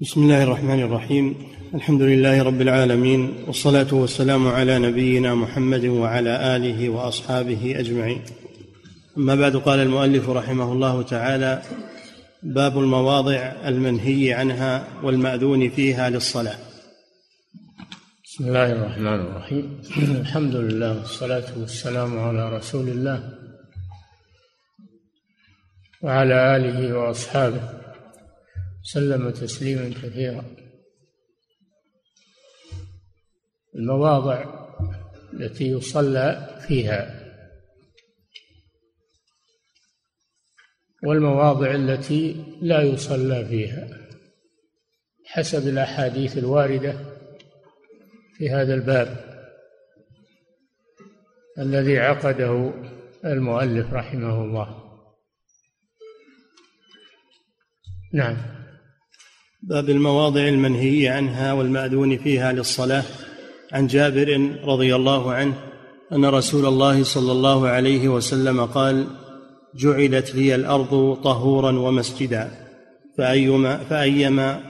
بسم الله الرحمن الرحيم. الحمد لله رب العالمين والصلاة والسلام على نبينا محمد وعلى آله وأصحابه أجمعين. أما بعد قال المؤلف رحمه الله تعالى باب المواضع المنهي عنها والمأذون فيها للصلاة. بسم الله الرحمن الرحيم. الحمد لله والصلاة والسلام على رسول الله وعلى آله وأصحابه. سلم تسليما كثيرا. المواضع التي يصلى فيها. والمواضع التي لا يصلى فيها. حسب الأحاديث الواردة في هذا الباب. الذي عقده المؤلف رحمه الله. نعم. باب المواضع المنهي عنها والمأذون فيها للصلاة. عن جابر رضي الله عنه أن رسول الله صلى الله عليه وسلم قال جعلت لي الأرض طهورا ومسجدا. فأيما فأيما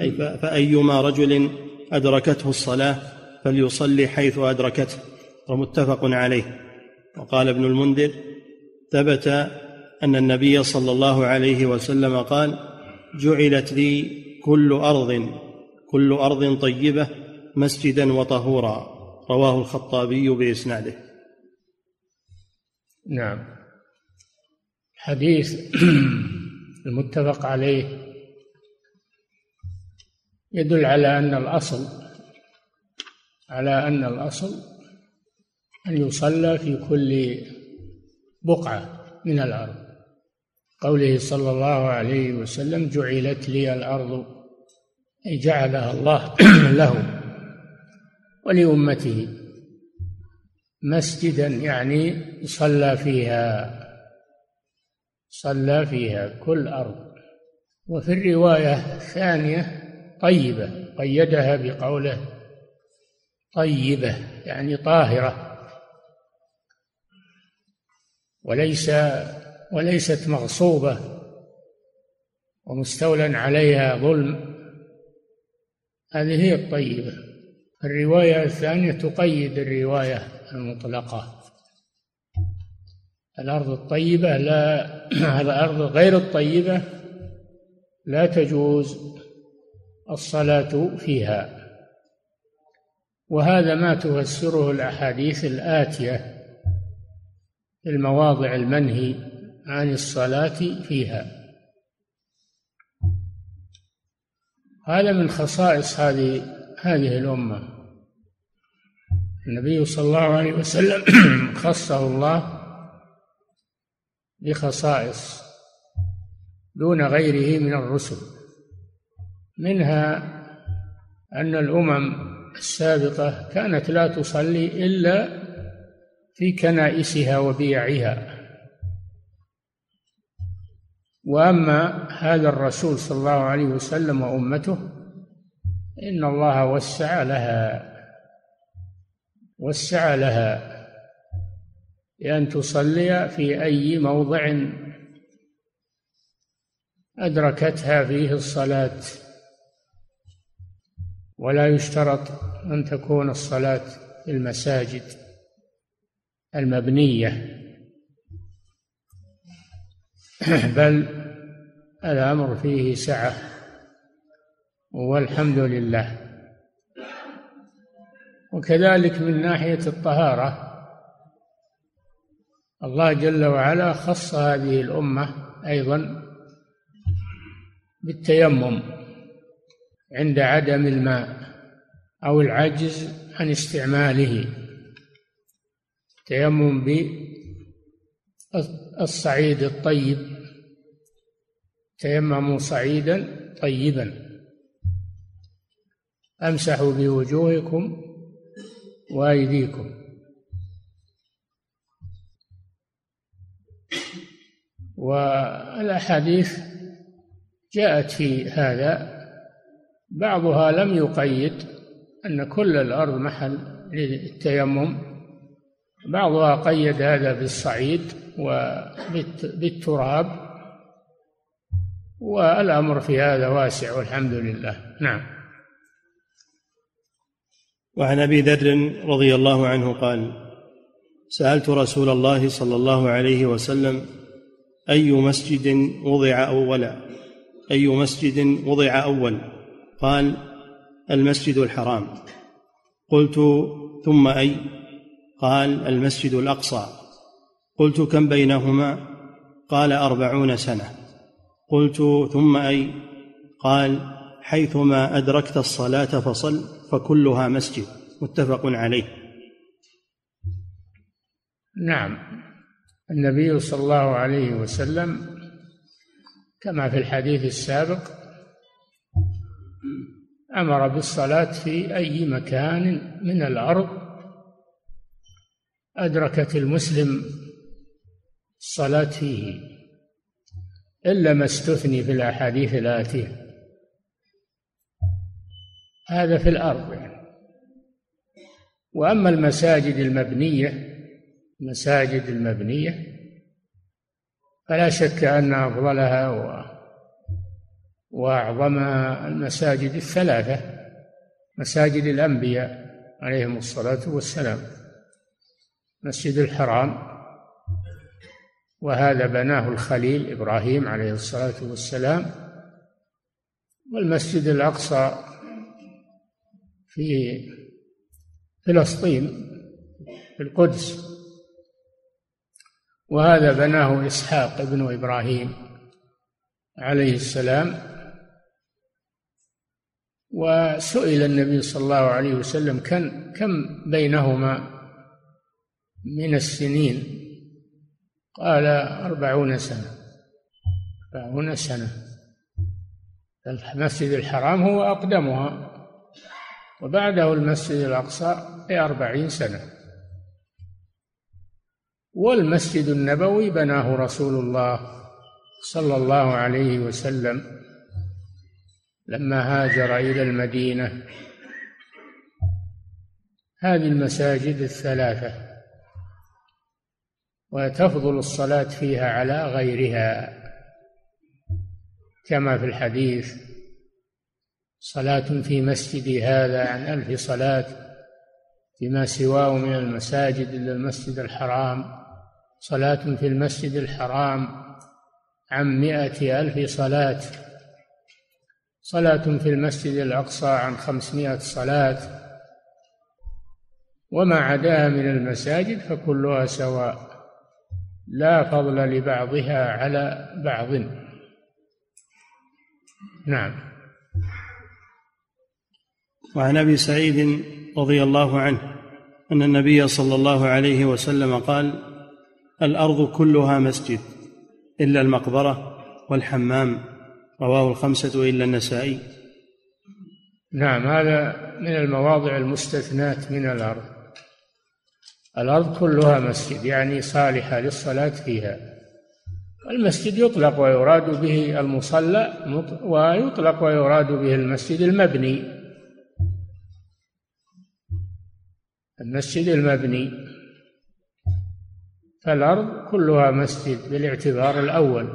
أي فأيما رجل أدركته الصلاة فليصلي حيث أدركته. ومتفق عليه. وقال ابن المنذر ثبت أن النبي صلى الله عليه وسلم قال جعلت لي كل أرض كل أرض طيبة مسجدا وطهورا. رواه الخطابي بإسناده. نعم. حديث المتفق عليه يدل على أن الأصل على أن الأصل أن يصلى في كل بقعة من الأرض. قوله صلى الله عليه وسلم جعلت لي الأرض أي جعلها الله له ولأمته. مسجدا يعني صلى فيها صلى فيها كل أرض. وفي الرواية الثانية طيبة قيدها بقوله طيبة يعني طاهرة. وليس وليست مغصوبة ومستولى عليها ظلم. هذه هي الطيبة. الرواية الثانية تقيد الرواية المطلقة. الأرض الطيبة لا الأرض غير الطيبة لا تجوز الصلاة فيها. وهذا ما تفسره الأحاديث الآتية في المواضع المنهي عن الصلاة فيها. هذا من خصائص هذه هذه الأمة. النبي صلى الله عليه وسلم خصه الله بخصائص دون غيره من الرسل. منها أن الأمم السابقة كانت لا تصلي إلا في كنائسها وبيعها. وأما هذا الرسول صلى الله عليه وسلم وأمته إن الله وسع لها وسع لها بان تصلي في أي موضع أدركتها فيه الصلاة. ولا يشترط أن تكون الصلاة في المساجد المبنية. بل الأمر فيه سعة والحمد لله. وكذلك من ناحية الطهارة الله جل وعلا خص هذه الأمة أيضا بالتيمم عند عدم الماء أو العجز عن استعماله. تيمم بالصعيد الطيب تيمموا صعيدا طيبا. أمسحوا بوجوهكم وأيديكم. والأحاديث جاءت في هذا. بعضها لم يقيد أن كل الأرض محل للتيمم. بعضها قيد هذا بالصعيد وبالتراب والأمر في هذا واسع والحمد لله. نعم. وعن أبي ذر رضي الله عنه قال سألت رسول الله صلى الله عليه وسلم أي مسجد وضع أولا أي مسجد وضع أول؟ قال المسجد الحرام. قلت ثم أي؟ قال المسجد الأقصى. قلت كم بينهما؟ قال أربعون سنة. قلت ثم أي؟ قال حيثما أدركت الصلاة فصل فكلها مسجد. متفق عليه. نعم. النبي صلى الله عليه وسلم كما في الحديث السابق أمر بالصلاة في أي مكان من الأرض. أدركت المسلم الصلاة فيه. إلا ما استثني في الأحاديث الآتية هذا في الأرض يعني. وأما المساجد المبنية المساجد المبنية فلا شك أن أفضلها و واعظمها المساجد الثلاثة مساجد الأنبياء عليهم الصلاة والسلام مسجد الحرام وهذا بناه الخليل إبراهيم عليه الصلاة والسلام والمسجد الأقصى في فلسطين في القدس. وهذا بناه إسحاق بن إبراهيم عليه السلام. وسئل النبي صلى الله عليه وسلم كم كم بينهما من السنين؟ قال أربعون سنة. أربعون سنة. المسجد الحرام هو أقدمها. وبعده المسجد الأقصى بأربعين سنة. والمسجد النبوي بناه رسول الله صلى الله عليه وسلم لما هاجر إلى المدينة. هذه المساجد الثلاثة. وتفضل الصلاة فيها على غيرها كما في الحديث صلاة في مسجدي هذا عن ألف صلاة فيما سواه من المساجد إلا المسجد الحرام. صلاة في المسجد الحرام عن مائة ألف صلاة. صلاة في المسجد الأقصى عن خمسمائة صلاة. وما عداها من المساجد فكلها سواء. لا فضل لبعضها على بعض. نعم. وعن أبي سعيد رضي الله عنه أن النبي صلى الله عليه وسلم قال الأرض كلها مسجد إلا المقبرة والحمام. رواه الخمسة إلا النسائي. نعم هذا من المواضع المستثنات من الأرض. الأرض كلها مسجد يعني صالحة للصلاة فيها. المسجد يطلق ويراد به المصلى ويطلق ويراد به المسجد المبني. المسجد المبني. فالأرض كلها مسجد بالاعتبار الأول.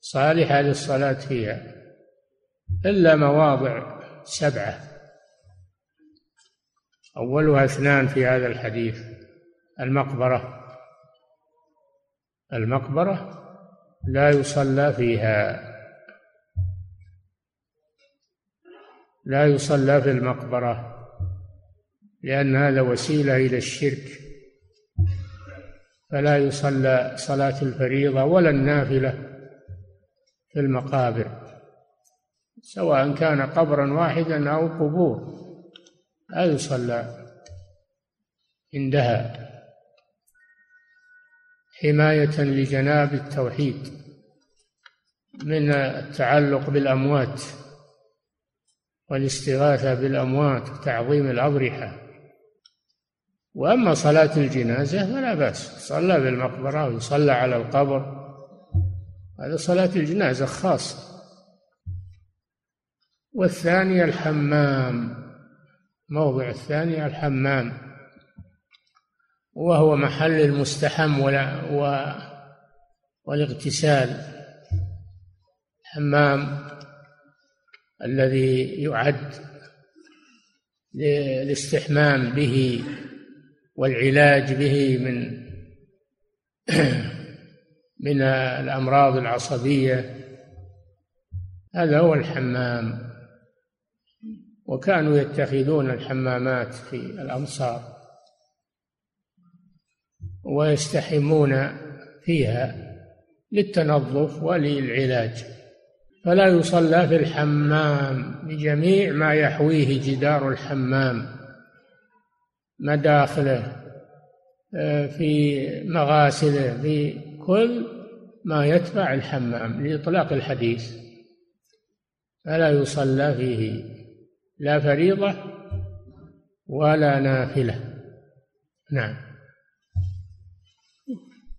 صالحة للصلاة فيها. إلا مواضع سبعة. أولها اثنان في هذا الحديث. المقبرة. المقبرة لا يصلى فيها. لا يصلى في المقبرة لأن هذا وسيلة إلى الشرك. فلا يصلى صلاة الفريضة ولا النافلة في المقابر سواء كان قبرا واحدا أو قبور. لا يصلى. عندها حماية لجناب التوحيد من التعلق بالأموات والاستغاثة بالأموات وتعظيم الأضرحة. وأما صلاة الجنازة فلا بأس. صلى بالمقبرة ويصلى على القبر. هذا صلاة الجنازة خاصة. والثانية الحمام. موضع الثاني الحمام. وهو محل المستحم ولا و والاغتسال. الحمام الذي يعد للاستحمام به والعلاج به من من الأمراض العصبية. هذا هو الحمام. وكانوا يتخذون الحمامات في الأمصار ويستحمون فيها للتنظف وللعلاج فلا يصلى في الحمام بجميع ما يحويه جدار الحمام مداخله آه، في مغاسله في كل ما يتبع الحمام لإطلاق الحديث فلا يصلى فيه. لا فريضة ولا نافلة. نعم.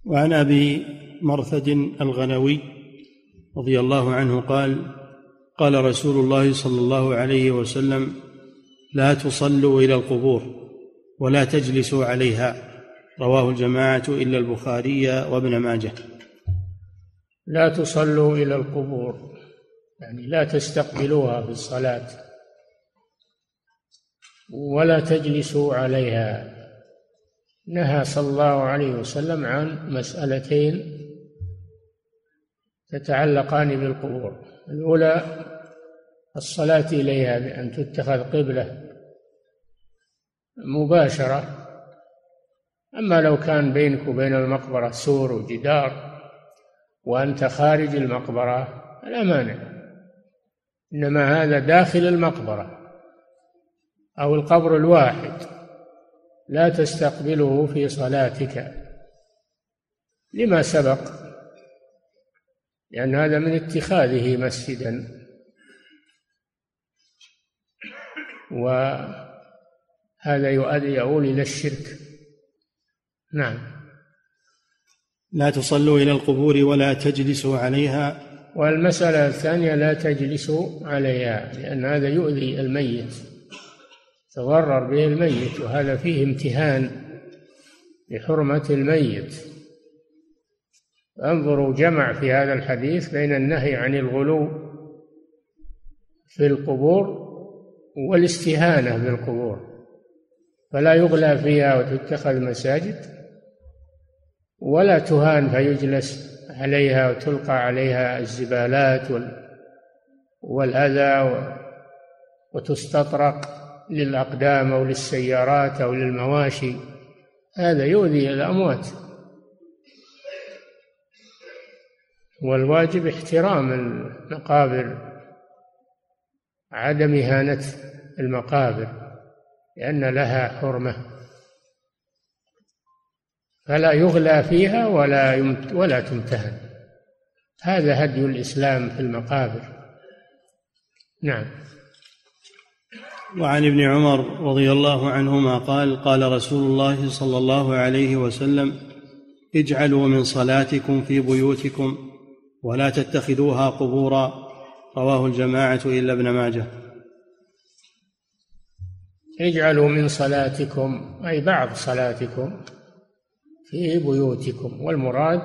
وعن أبي مرثد الغنوي رضي الله عنه قال قال رسول الله صلى الله عليه وسلم لا تصلوا إلى القبور ولا تجلسوا عليها. رواه الجماعة إلا البخاري وابن ماجه. لا تصلوا إلى القبور يعني لا تستقبلوها في الصلاة. ولا تجلسوا عليها. نهى صلى الله عليه وسلم عن مسألتين تتعلقان بالقبور. الأولى الصلاة إليها بأن تتخذ قبلة مباشرة. أما لو كان بينك وبين المقبرة سور وجدار وأنت خارج المقبرة فلا مانع. إنما هذا داخل المقبرة. أو القبر الواحد لا تستقبله في صلاتك. لما سبق لأن هذا من اتخاذه مسجدا. وهذا يؤدي يؤول إلى الشرك. نعم. لا تصلوا إلى القبور ولا تجلسوا عليها. والمسألة الثانية لا تجلسوا عليها لأن هذا يؤذي الميت. تضرر به الميت وهذا فيه امتهان لحرمة الميت. انظروا جمع في هذا الحديث بين النهي عن الغلو في القبور والاستهانة بالقبور فلا يغلى فيها وتتخذ مساجد ولا تهان فيجلس عليها وتلقى عليها الزبالات والأذى وتستطرق. للأقدام أو للسيارات أو للمواشي هذا يؤذي الأموات. والواجب احترام المقابر عدم إهانة المقابر لأن لها حرمة. فلا يغلى فيها ولا ولا تمتهن. هذا هدي الإسلام في المقابر. نعم. وعن ابن عمر رضي الله عنهما قال قال رسول الله صلى الله عليه وسلم اجعلوا من صلاتكم في بيوتكم ولا تتخذوها قبورا. رواه الجماعة إلا ابن ماجه. اجعلوا من صلاتكم أي بعض صلاتكم في بيوتكم. والمراد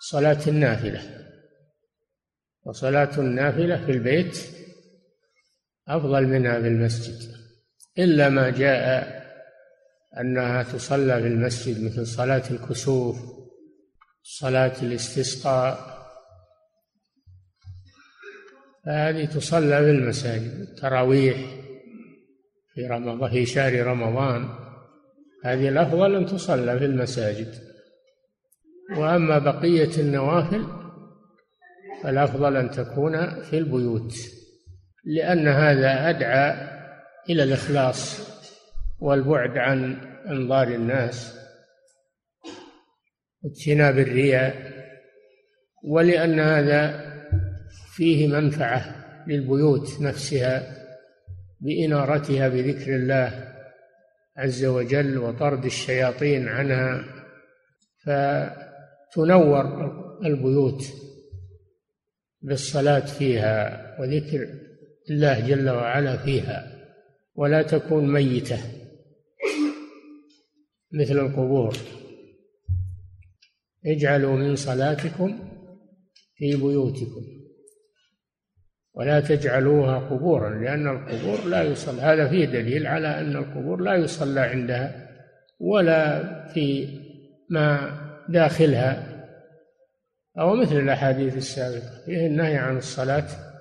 صلاة النافلة. وصلاة النافلة في البيت أفضل منها في المسجد إلا ما جاء أنها تصلى في المسجد مثل صلاة الكسوف صلاة الاستسقاء. فهذه تصلى في المساجد التراويح في رمضان في شهر رمضان. هذه الأفضل أن تصلى في المساجد. وأما بقية النوافل فالأفضل أن تكون في البيوت. لأن هذا أدعى إلى الإخلاص والبعد عن أنظار الناس واجتناب الرياء ولأن هذا فيه منفعة للبيوت نفسها بإنارتها بذكر الله عز وجل وطرد الشياطين عنها فتنور البيوت بالصلاة فيها وذكر الله جل وعلا فيها ولا تكون ميتة مثل القبور. اجعلوا من صلاتكم في بيوتكم ولا تجعلوها قبورا لأن القبور لا يصلى. هذا فيه دليل على أن القبور لا يصلى عندها ولا في ما داخلها. أو مثل الأحاديث السابقة فيه النهي عن الصلاة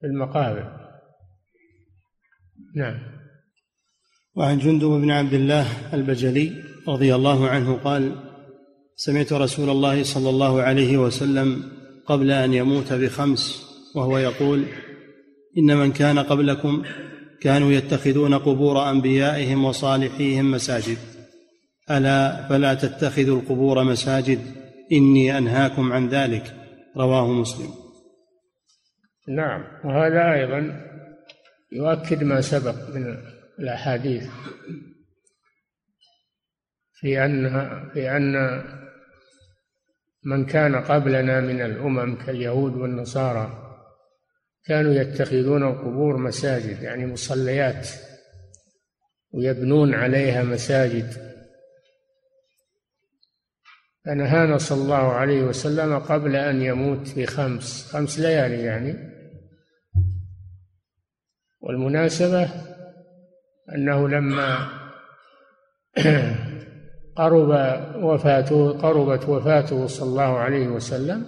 في المقابر. نعم. وعن جندب بن عبد الله البجلي رضي الله عنه قال سمعت رسول الله صلى الله عليه وسلم قبل أن يموت بخمس وهو يقول إن من كان قبلكم كانوا يتخذون قبور أنبيائهم وصالحيهم مساجد. ألا فلا تتخذوا القبور مساجد إني أنهاكم عن ذلك. رواه مسلم. نعم. وهذا أيضا يؤكد ما سبق من الأحاديث في أن في أن من كان قبلنا من الأمم كاليهود والنصارى كانوا يتخذون القبور مساجد يعني مصليات ويبنون عليها مساجد. فنهانا صلى الله عليه وسلم قبل أن يموت بخمس خمس ليالي يعني. والمناسبة أنه لما قرب وفاته قربت وفاته صلى الله عليه وسلم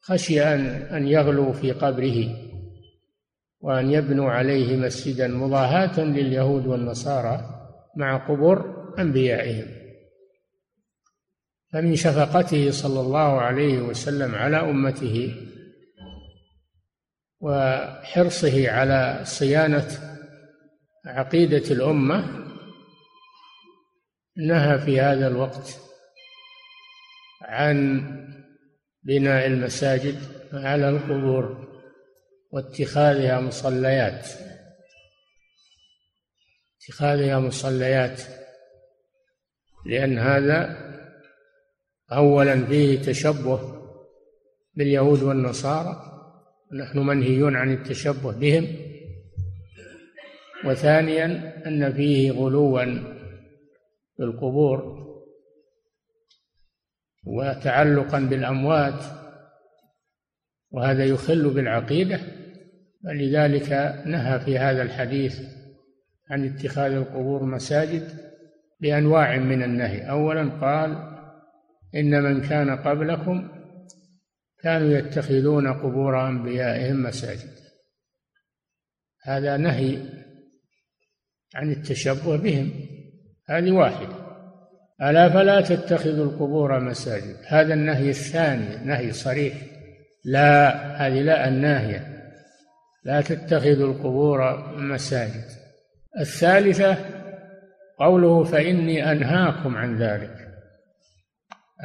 خشي أن أن يغلوا في قبره وأن يبنوا عليه مسجدا مضاهاة لليهود والنصارى مع قبور أنبيائهم. فمن شفقته صلى الله عليه وسلم على أمته وحرصه على صيانة عقيدة الأمة نهى في هذا الوقت عن بناء المساجد على القبور واتخاذها مصليات اتخاذها مصليات لأن هذا أولا فيه تشبه باليهود والنصارى نحن منهيون عن التشبه بهم. وثانيا أن فيه غلوا في القبور وتعلقا بالأموات وهذا يخل بالعقيدة. فلذلك نهى في هذا الحديث عن اتخاذ القبور مساجد بأنواع من النهي. أولا قال إن من كان قبلكم كانوا يتخذون قبور أنبيائهم مساجد. هذا نهي عن التشبه بهم. هذه واحدة. ألا فلا تتخذوا القبور مساجد. هذا النهي الثاني نهي صريح. لا هذه لا الناهية. لا تتخذوا القبور مساجد. الثالثة قوله فإني أنهاكم عن ذلك.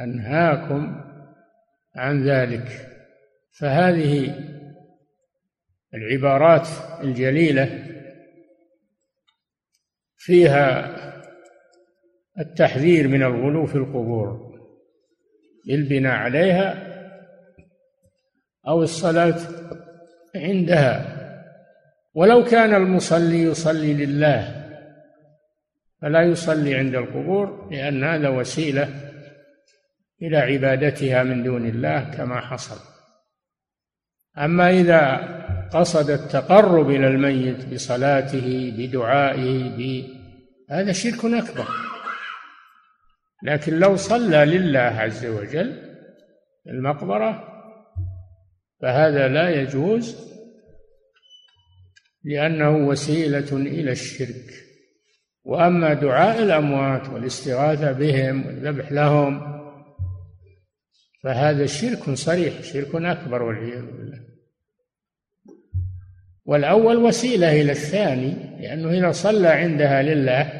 أنهاكم عن ذلك. فهذه العبارات الجليلة فيها التحذير من الغلو في القبور بالبناء عليها أو الصلاة عندها. ولو كان المصلي يصلي لله فلا يصلي عند القبور لأن هذا وسيلة إلى عبادتها من دون الله كما حصل. أما إذا قصد التقرب إلى الميت بصلاته بدعائه هذا شرك أكبر. لكن لو صلى لله عز وجل في المقبرة فهذا لا يجوز لأنه وسيلة إلى الشرك. وأما دعاء الأموات والاستغاثة بهم والذبح لهم فهذا شرك صريح شرك أكبر والعياذ بالله. والأول وسيلة إلى الثاني لأنه إذا صلى عندها لله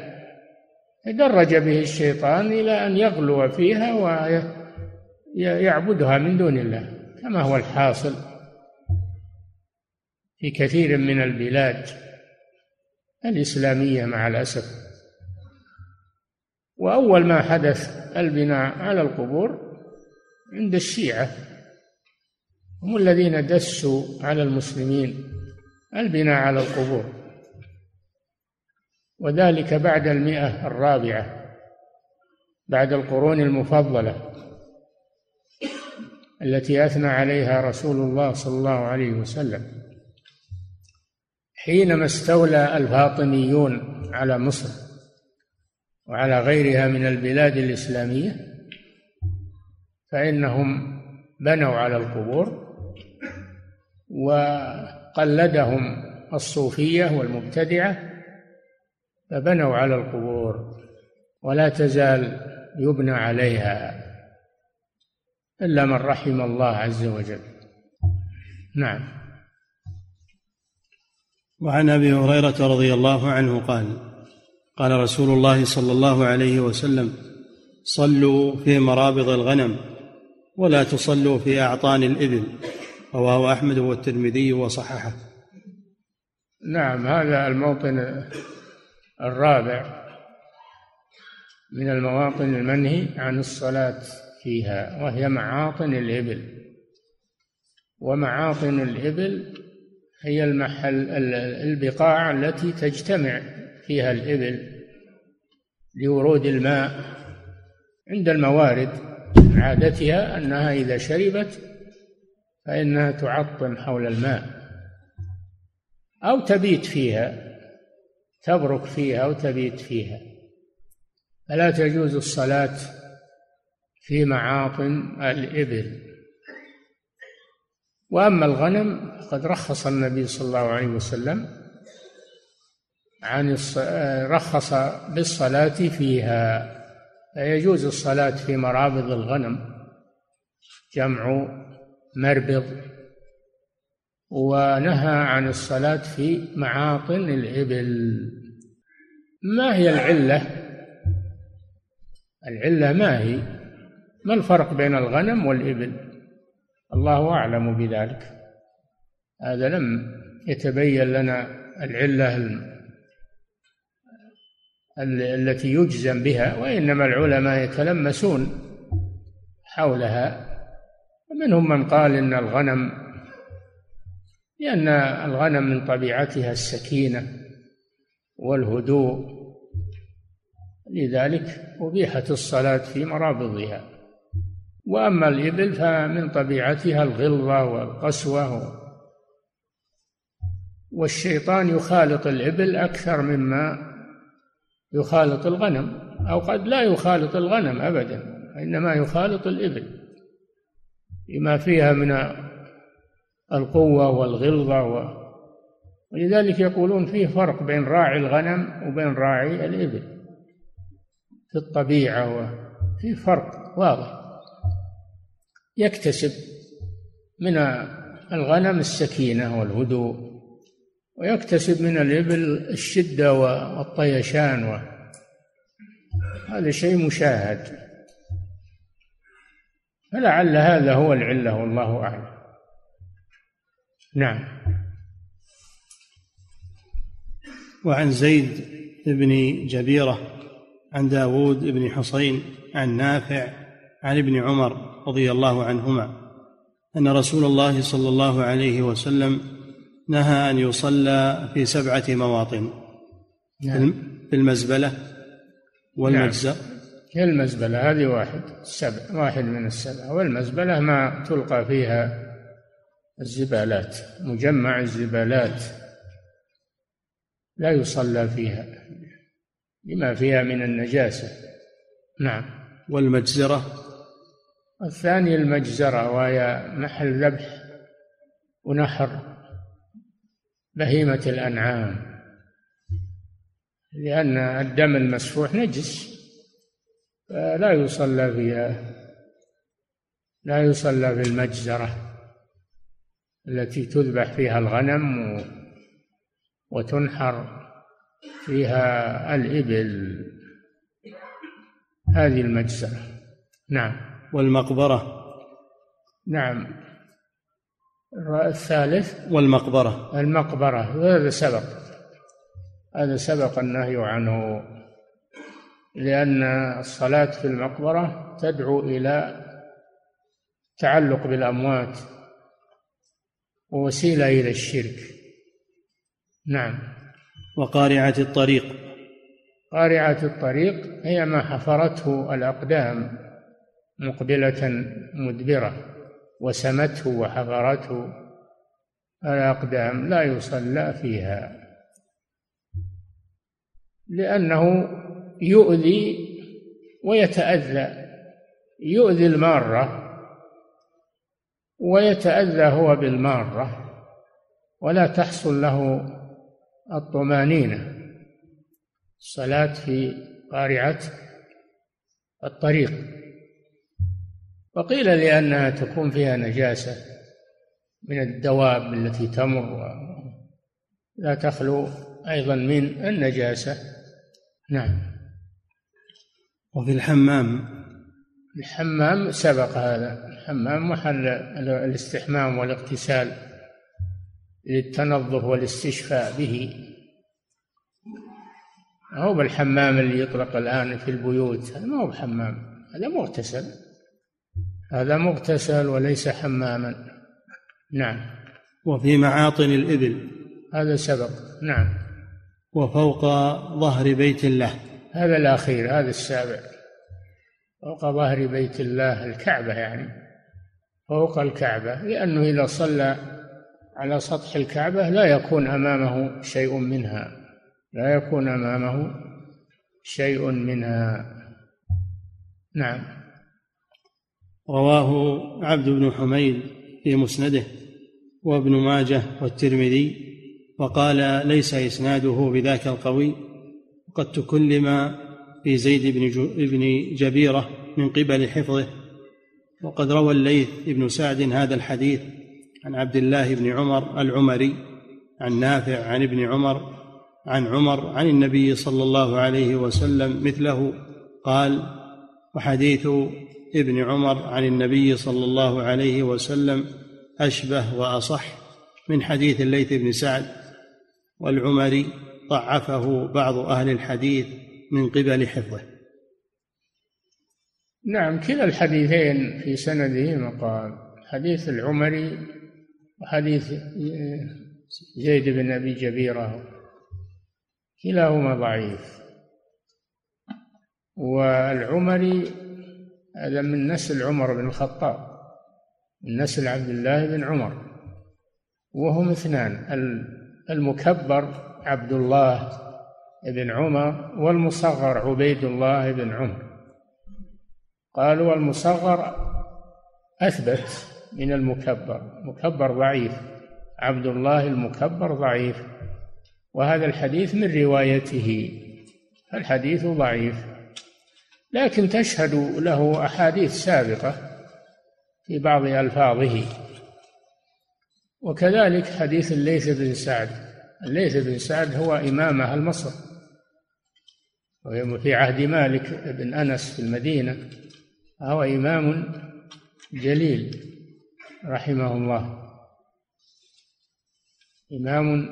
تدرج به الشيطان إلى أن يغلو فيها ويعبدها من دون الله كما هو الحاصل في كثير من البلاد الإسلامية مع الأسف. وأول ما حدث البناء على القبور عند الشيعة. هم الذين دسوا على المسلمين البناء على القبور. وذلك بعد المئة الرابعة بعد القرون المفضلة التي أثنى عليها رسول الله صلى الله عليه وسلم. حينما استولى الفاطميون على مصر وعلى غيرها من البلاد الإسلامية فإنهم بنوا على القبور وقلدهم الصوفية والمبتدعة فبنوا على القبور ولا تزال يبنى عليها إلا من رحم الله عز وجل. نعم. وعن أبي هريرة رضي الله عنه قال قال رسول الله صلى الله عليه وسلم صلوا في مرابض الغنم. ولا تصلوا في أعطان الابل رواه أحمد والترمذي وصححه. نعم هذا الموطن الرابع من المواطن المنهي عن الصلاة فيها وهي معاطن الإبل. ومعاطن الإبل هي المحل البقاع التي تجتمع فيها الإبل لورود الماء عند الموارد. من عادتها أنها إذا شربت فإنها تعطن حول الماء أو تبيت فيها تبرك فيها أو تبيت فيها. فلا تجوز الصلاة في معاطن الإبل. وأما الغنم فقد رخص النبي صلى الله عليه وسلم عن رخص بالصلاة فيها. فيجوز الصلاة في مرابض الغنم جمع مربض ونهى عن الصلاة في معاطن الإبل ما هي العلة؟ العلة ما هي؟ ما الفرق بين الغنم والإبل الله أعلم بذلك هذا لم يتبين لنا العلة التي يجزم بها وإنما العلماء يتلمسون حولها. ومنهم من قال إن الغنم لأن الغنم من طبيعتها السكينة والهدوء. لذلك أبيحت الصلاة في مرابضها. وأما الإبل فمن طبيعتها الغلظة والقسوة. والشيطان يخالط الإبل أكثر مما يخالط الغنم أو قد لا يخالط الغنم أبدا إنما يخالط الإبل. بما فيها من القوة والغلظة و... ولذلك يقولون فيه فرق بين راعي الغنم وبين راعي الإبل في الطبيعة وفي فرق واضح. يكتسب من الغنم السكينة والهدوء ويكتسب من الإبل الشدة والطيشان و... هذا شيء مشاهد. فلعل هذا هو العلة والله أعلم. نعم. وعن زيد بن جبيرة عن داود بن حصين عن نافع عن ابن عمر رضي الله عنهما أن رسول الله صلى الله عليه وسلم نهى أن يصلى في سبعة مواطن. نعم. في المزبلة والمجزر نعم. هي المزبلة هذه واحد. سبع واحد من السبعه والمزبلة ما تلقى فيها الزبالات مجمع الزبالات. لا يصلى فيها لما فيها من النجاسة. نعم. والمجزرة. الثاني المجزرة وهي محل ذبح ونحر. بهيمة الأنعام. لأن الدم المسفوح نجس فلا يصلى فيها لا يصلى في المجزرة التي تذبح فيها الغنم وتنحر فيها الإبل. هذه المجزرة. نعم. والمقبرة. نعم. الثالث. والمقبرة. المقبرة. هذا سبق. هذا سبق النهي عنه. لأن الصلاة في المقبرة تدعو إلى تعلق بالأموات ووسيلة إلى الشرك. نعم. وقارعة الطريق. قارعة الطريق هي ما حفرته الأقدام مقبلة مدبرة. وسمته وحفرته الأقدام لا يصلى فيها لأنه يؤذي ويتأذى يؤذي المارة ويتأذى هو بالمارة ولا تحصل له الطمانينة الصلاة في قارعة الطريق. وقيل لأنها تكون فيها نجاسة من الدواب التي تمر لا تخلو أيضا من النجاسة. نعم. وفي الحمام؟ الحمام سبق هذا. الحمام محل الاستحمام والاغتسال للتنظف والاستشفاء به. هو بالحمام اللي يطلق الآن في البيوت؟ هذا ما هو بحمام هذا مغتسل. هذا مغتسل وليس حماما. نعم. وفي معاطن الإبل. هذا سبق. نعم. وفوق ظهر بيت الله. هذا الأخير هذا السابع. فوق ظهر بيت الله الكعبة يعني. فوق الكعبة لأنه إذا صلى على سطح الكعبة لا يكون أمامه شيء منها. لا يكون أمامه شيء منها. نعم. رواه عبد بن حميد في مسنده وابن ماجه والترمذي وقال ليس إسناده بذاك القوي وقد تكلم في زيد بن جبيرة من قبل حفظه وقد روى الليث بن سعد هذا الحديث عن عبد الله بن عمر العمري عن نافع عن ابن عمر عن عمر عن النبي صلى الله عليه وسلم مثله قال وحديث ابن عمر عن النبي صلى الله عليه وسلم أشبه وأصح من حديث الليث بن سعد والعمري ضعفه بعض أهل الحديث من قبل حفظه. نعم كلا الحديثين في سنده مقال حديث العمري وحديث زيد بن أبي جبيرة كلاهما ضعيف. والعمري هذا من نسل عمر بن الخطاب من نسل عبد الله بن عمر. وهم اثنان المكبر عبد الله بن عمر والمصغر عبيد الله بن عمر. قالوا المصغر أثبت من المكبر مكبر ضعيف عبد الله المكبر ضعيف. وهذا الحديث من روايته الحديث ضعيف. لكن تشهد له أحاديث سابقة في بعض ألفاظه. وكذلك حديث الليث بن سعد. الليث بن سعد هو إمام أهل مصر في عهد مالك بن أنس في المدينة هو إمام جليل رحمه الله. إمام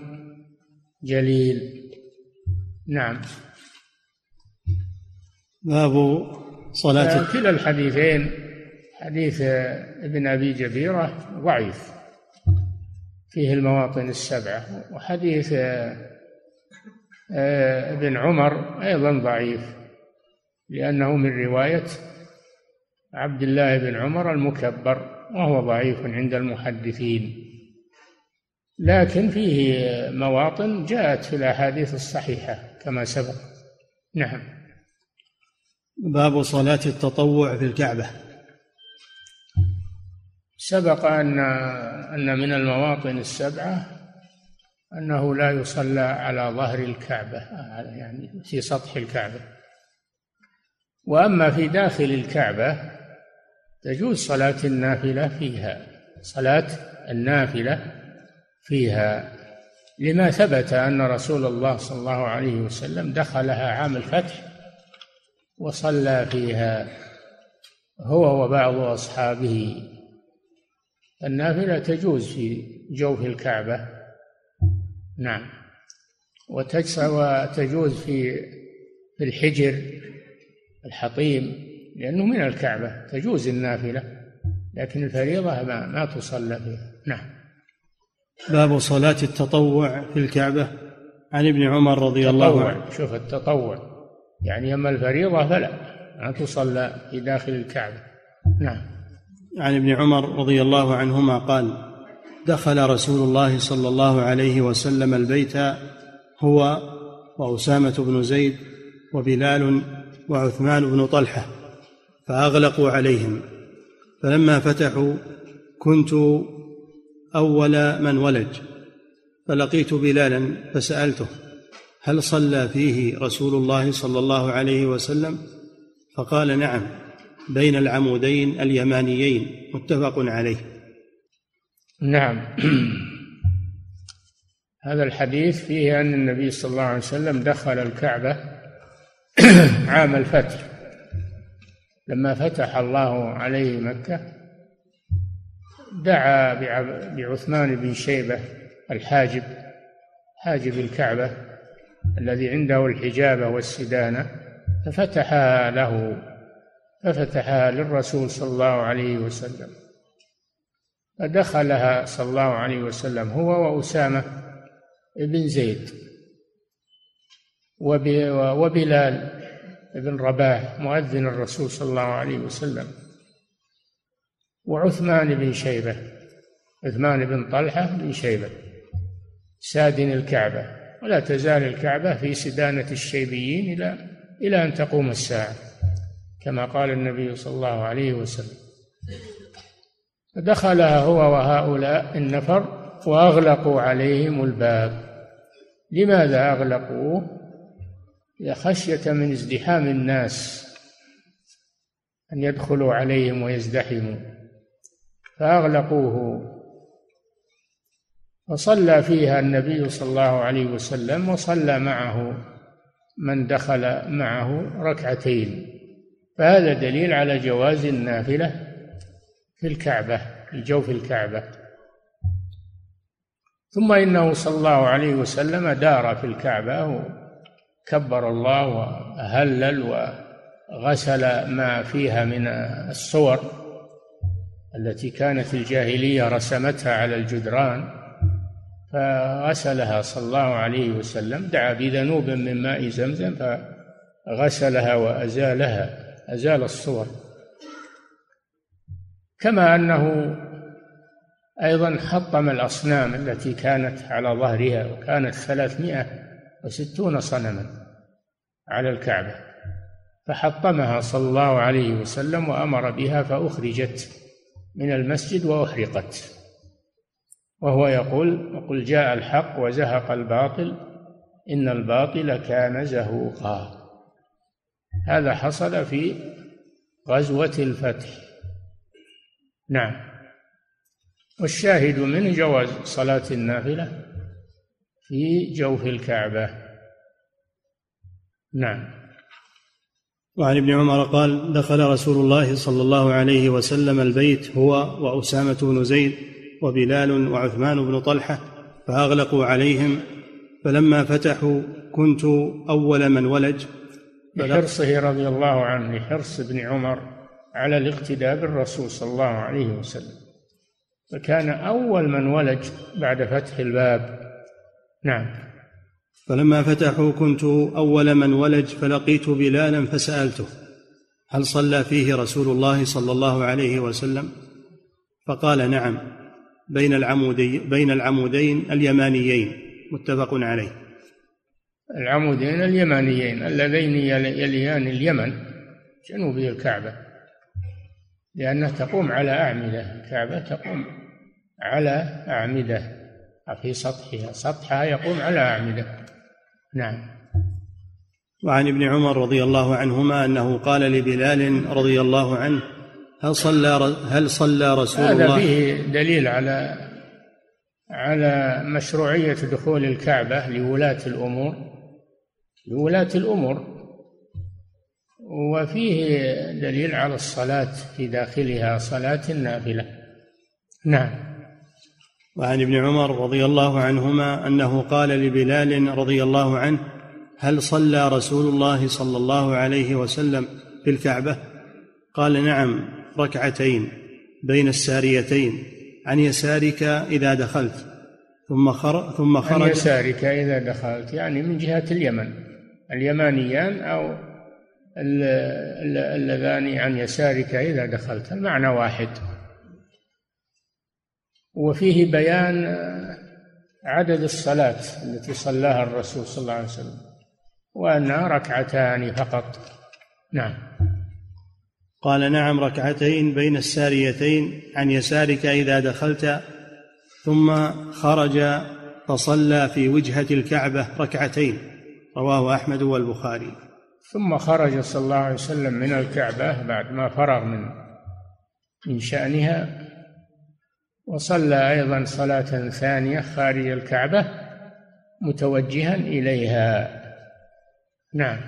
جليل. نعم. باب صلاة آه، كلا الحديثين حديث ابن أبي جبيرة ضعيف فيه المواطن السبعة وحديث آه، ابن عمر أيضا ضعيف لأنه من رواية عبد الله بن عمر المكبر وهو ضعيف عند المحدثين. لكن فيه مواطن جاءت في الأحاديث الصحيحة كما سبق. نعم. باب صلاة التطوع في الكعبة. سبق أن أن من المواطن السبعة أنه لا يصلى على ظهر الكعبة يعني في سطح الكعبة. وأما في داخل الكعبة تجوز صلاة النافلة فيها صلاة النافلة فيها. لما ثبت أن رسول الله صلى الله عليه وسلم دخلها عام الفتح وصلى فيها هو وبعض أصحابه. النافلة تجوز في جوف الكعبة. نعم. وتجوز في في الحجر الحطيم لأنه من الكعبة. تجوز النافلة لكن الفريضة ما, ما تصلى فيها. نعم. باب صلاة التطوع في الكعبة. عن ابن عمر رضي الله عنه. شوف التطوع. يعني أما الفريضة فلا ما تصلى في داخل الكعبة. نعم. عن ابن عمر رضي الله عنهما قال دخل رسول الله صلى الله عليه وسلم البيت هو وأسامة بن زيد وبلال وعثمان بن طلحة فأغلقوا عليهم. فلما فتحوا كنت أول من ولج فلقيت بلالا فسألته هل صلى فيه رسول الله صلى الله عليه وسلم؟ فقال نعم بين العمودين اليمانيين متفق عليه. نعم. هذا الحديث فيه أن النبي صلى الله عليه وسلم دخل الكعبة عام الفتح. لما فتح الله عليه مكة دعا بعثمان بن شيبة الحاجب حاجب الكعبة الذي عنده الحجابة والسدانة ففتحها له ففتحها للرسول صلى الله عليه وسلم. فدخلها صلى الله عليه وسلم هو وأسامة بن زيد وبلال بن رباح مؤذن الرسول صلى الله عليه وسلم. وعثمان بن شيبة عثمان بن طلحة بن شيبة سادن الكعبة. ولا تزال الكعبة في سدانة الشيبيين إلى إلى أن تقوم الساعة كما قال النبي صلى الله عليه وسلم. فدخلها هو وهؤلاء النفر وأغلقوا عليهم الباب. لماذا أغلقوه؟ خشية من ازدحام الناس أن يدخلوا عليهم ويزدحموا. فأغلقوه. وصلى فيها النبي صلى الله عليه وسلم وصلى معه من دخل معه ركعتين. فهذا دليل على جواز النافلة في الكعبة في جوف الكعبة. ثم إنه صلى الله عليه وسلم دار في الكعبة وكبر الله وهلل وغسل ما فيها من الصور التي كانت الجاهلية رسمتها على الجدران. فغسلها صلى الله عليه وسلم دعا بذنوب من ماء زمزم فغسلها وأزالها أزال الصور. كما أنه أيضا حطم الأصنام التي كانت على ظهرها وكانت ثلاثمائة وستون صنما على الكعبة فحطمها صلى الله عليه وسلم وأمر بها فأخرجت من المسجد وأحرقت. وهو يقول وقل جاء الحق وزهق الباطل إن الباطل كان زهوقا. هذا حصل في غزوة الفتح. نعم. والشاهد منه جواز صلاة النافلة؟ في جوف الكعبة. نعم. وعن ابن عمر قال دخل رسول الله صلى الله عليه وسلم البيت هو وأسامة بن زيد وبلال وعثمان بن طلحة فأغلقوا عليهم فلما فتحوا كنت أول من ولج. لحرصه رضي الله عنه لحرص ابن عمر على الاقتداء بالرسول صلى الله عليه وسلم. فكان أول من ولج بعد فتح الباب. نعم. فلما فتحوا كنت أول من ولج فلقيت بلالا فسألته هل صلى فيه رسول الله صلى الله عليه وسلم؟ فقال نعم. بين العمودي بين العمودين اليمانيين متفق عليه. العمودين اليمانيين اللذين يليان اليمن جنوبي الكعبة لأنها تقوم على أعمدة. الكعبة تقوم على أعمدة في سطحها سطحها يقوم على أعمدة. نعم. وعن ابن عمر رضي الله عنهما أنه قال لبلال رضي الله عنه هل صلى هل صلى رسول هذا الله؟ هذا فيه دليل على على مشروعية دخول الكعبة لولاة الأمور لولاة الأمور. وفيه دليل على الصلاة في داخلها صلاة النافلة. نعم. وعن ابن عمر رضي الله عنهما أنه قال لبلال رضي الله عنه هل صلى رسول الله صلى الله عليه وسلم في الكعبة؟ قال نعم. ركعتين بين الساريتين. عن يسارك إذا دخلت. ثم خرج ثم خرج. عن يسارك إذا دخلت يعني من جهة اليمن. اليمانيان أو اللذان عن يسارك إذا دخلت. المعنى واحد. وفيه بيان عدد الصلاة التي صلاها الرسول صلى الله عليه وسلم وأنها ركعتان فقط. نعم. قال نعم ركعتين بين الساريتين عن يسارك إذا دخلت. ثم خرج فصلى في وجهة الكعبة ركعتين. رواه أحمد والبخاري. ثم خرج صلى الله عليه وسلم من الكعبة بعد ما فرغ من من شأنها وصلى أيضا صلاة ثانية خارج الكعبة متوجها إليها. نعم.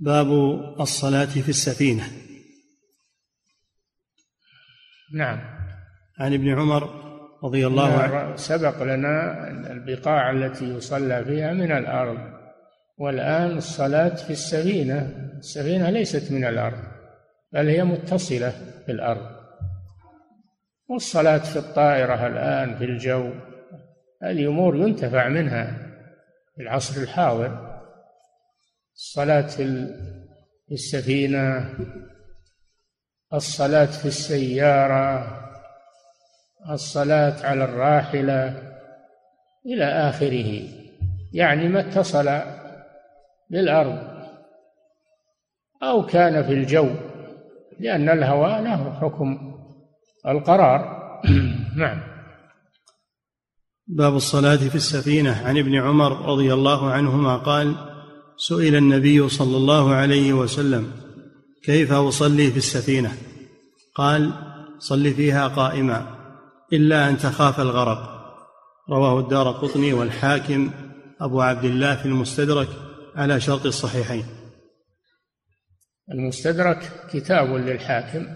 باب الصلاة في السفينة. نعم. عن ابن عمر رضي الله عنه. سبق لنا البقاع التي يصلى فيها من الأرض. والآن الصلاة في السفينة. السفينة ليست من الأرض بل هي متصلة بالأرض. والصلاة في الطائرة الآن في الجو هذه أمور ينتفع منها في العصر الحاضر. الصلاة في السفينة الصلاة في السيارة الصلاة على الراحلة إلى آخره. يعني ما اتصل بالأرض أو كان في الجو لأن الهواء له حكم القرار. نعم. باب الصلاة في السفينة. عن ابن عمر رضي الله عنهما قال سئل النبي صلى الله عليه وسلم كيف أصلي في السفينة؟ قال صل فيها قائما إلا أن تخاف الغرق. رواه الدار قطني والحاكم أبو عبد الله في المستدرك على شرط الصحيحين. المستدرك كتاب للحاكم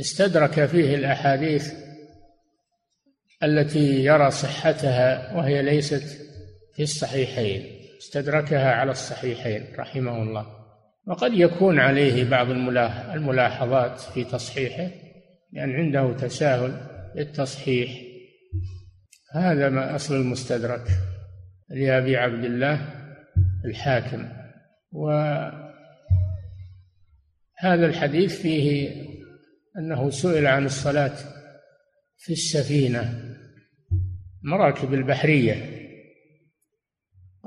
استدرك فيه الأحاديث التي يرى صحتها وهي ليست في الصحيحين. استدركها على الصحيحين رحمه الله. وقد يكون عليه بعض الملاحظات في تصحيحه لأن عنده تساهل للتصحيح. هذا ما أصل المستدرك لأبي عبد الله الحاكم. وهذا الحديث فيه أنه سئل عن الصلاة في السفينة مراكب البحرية.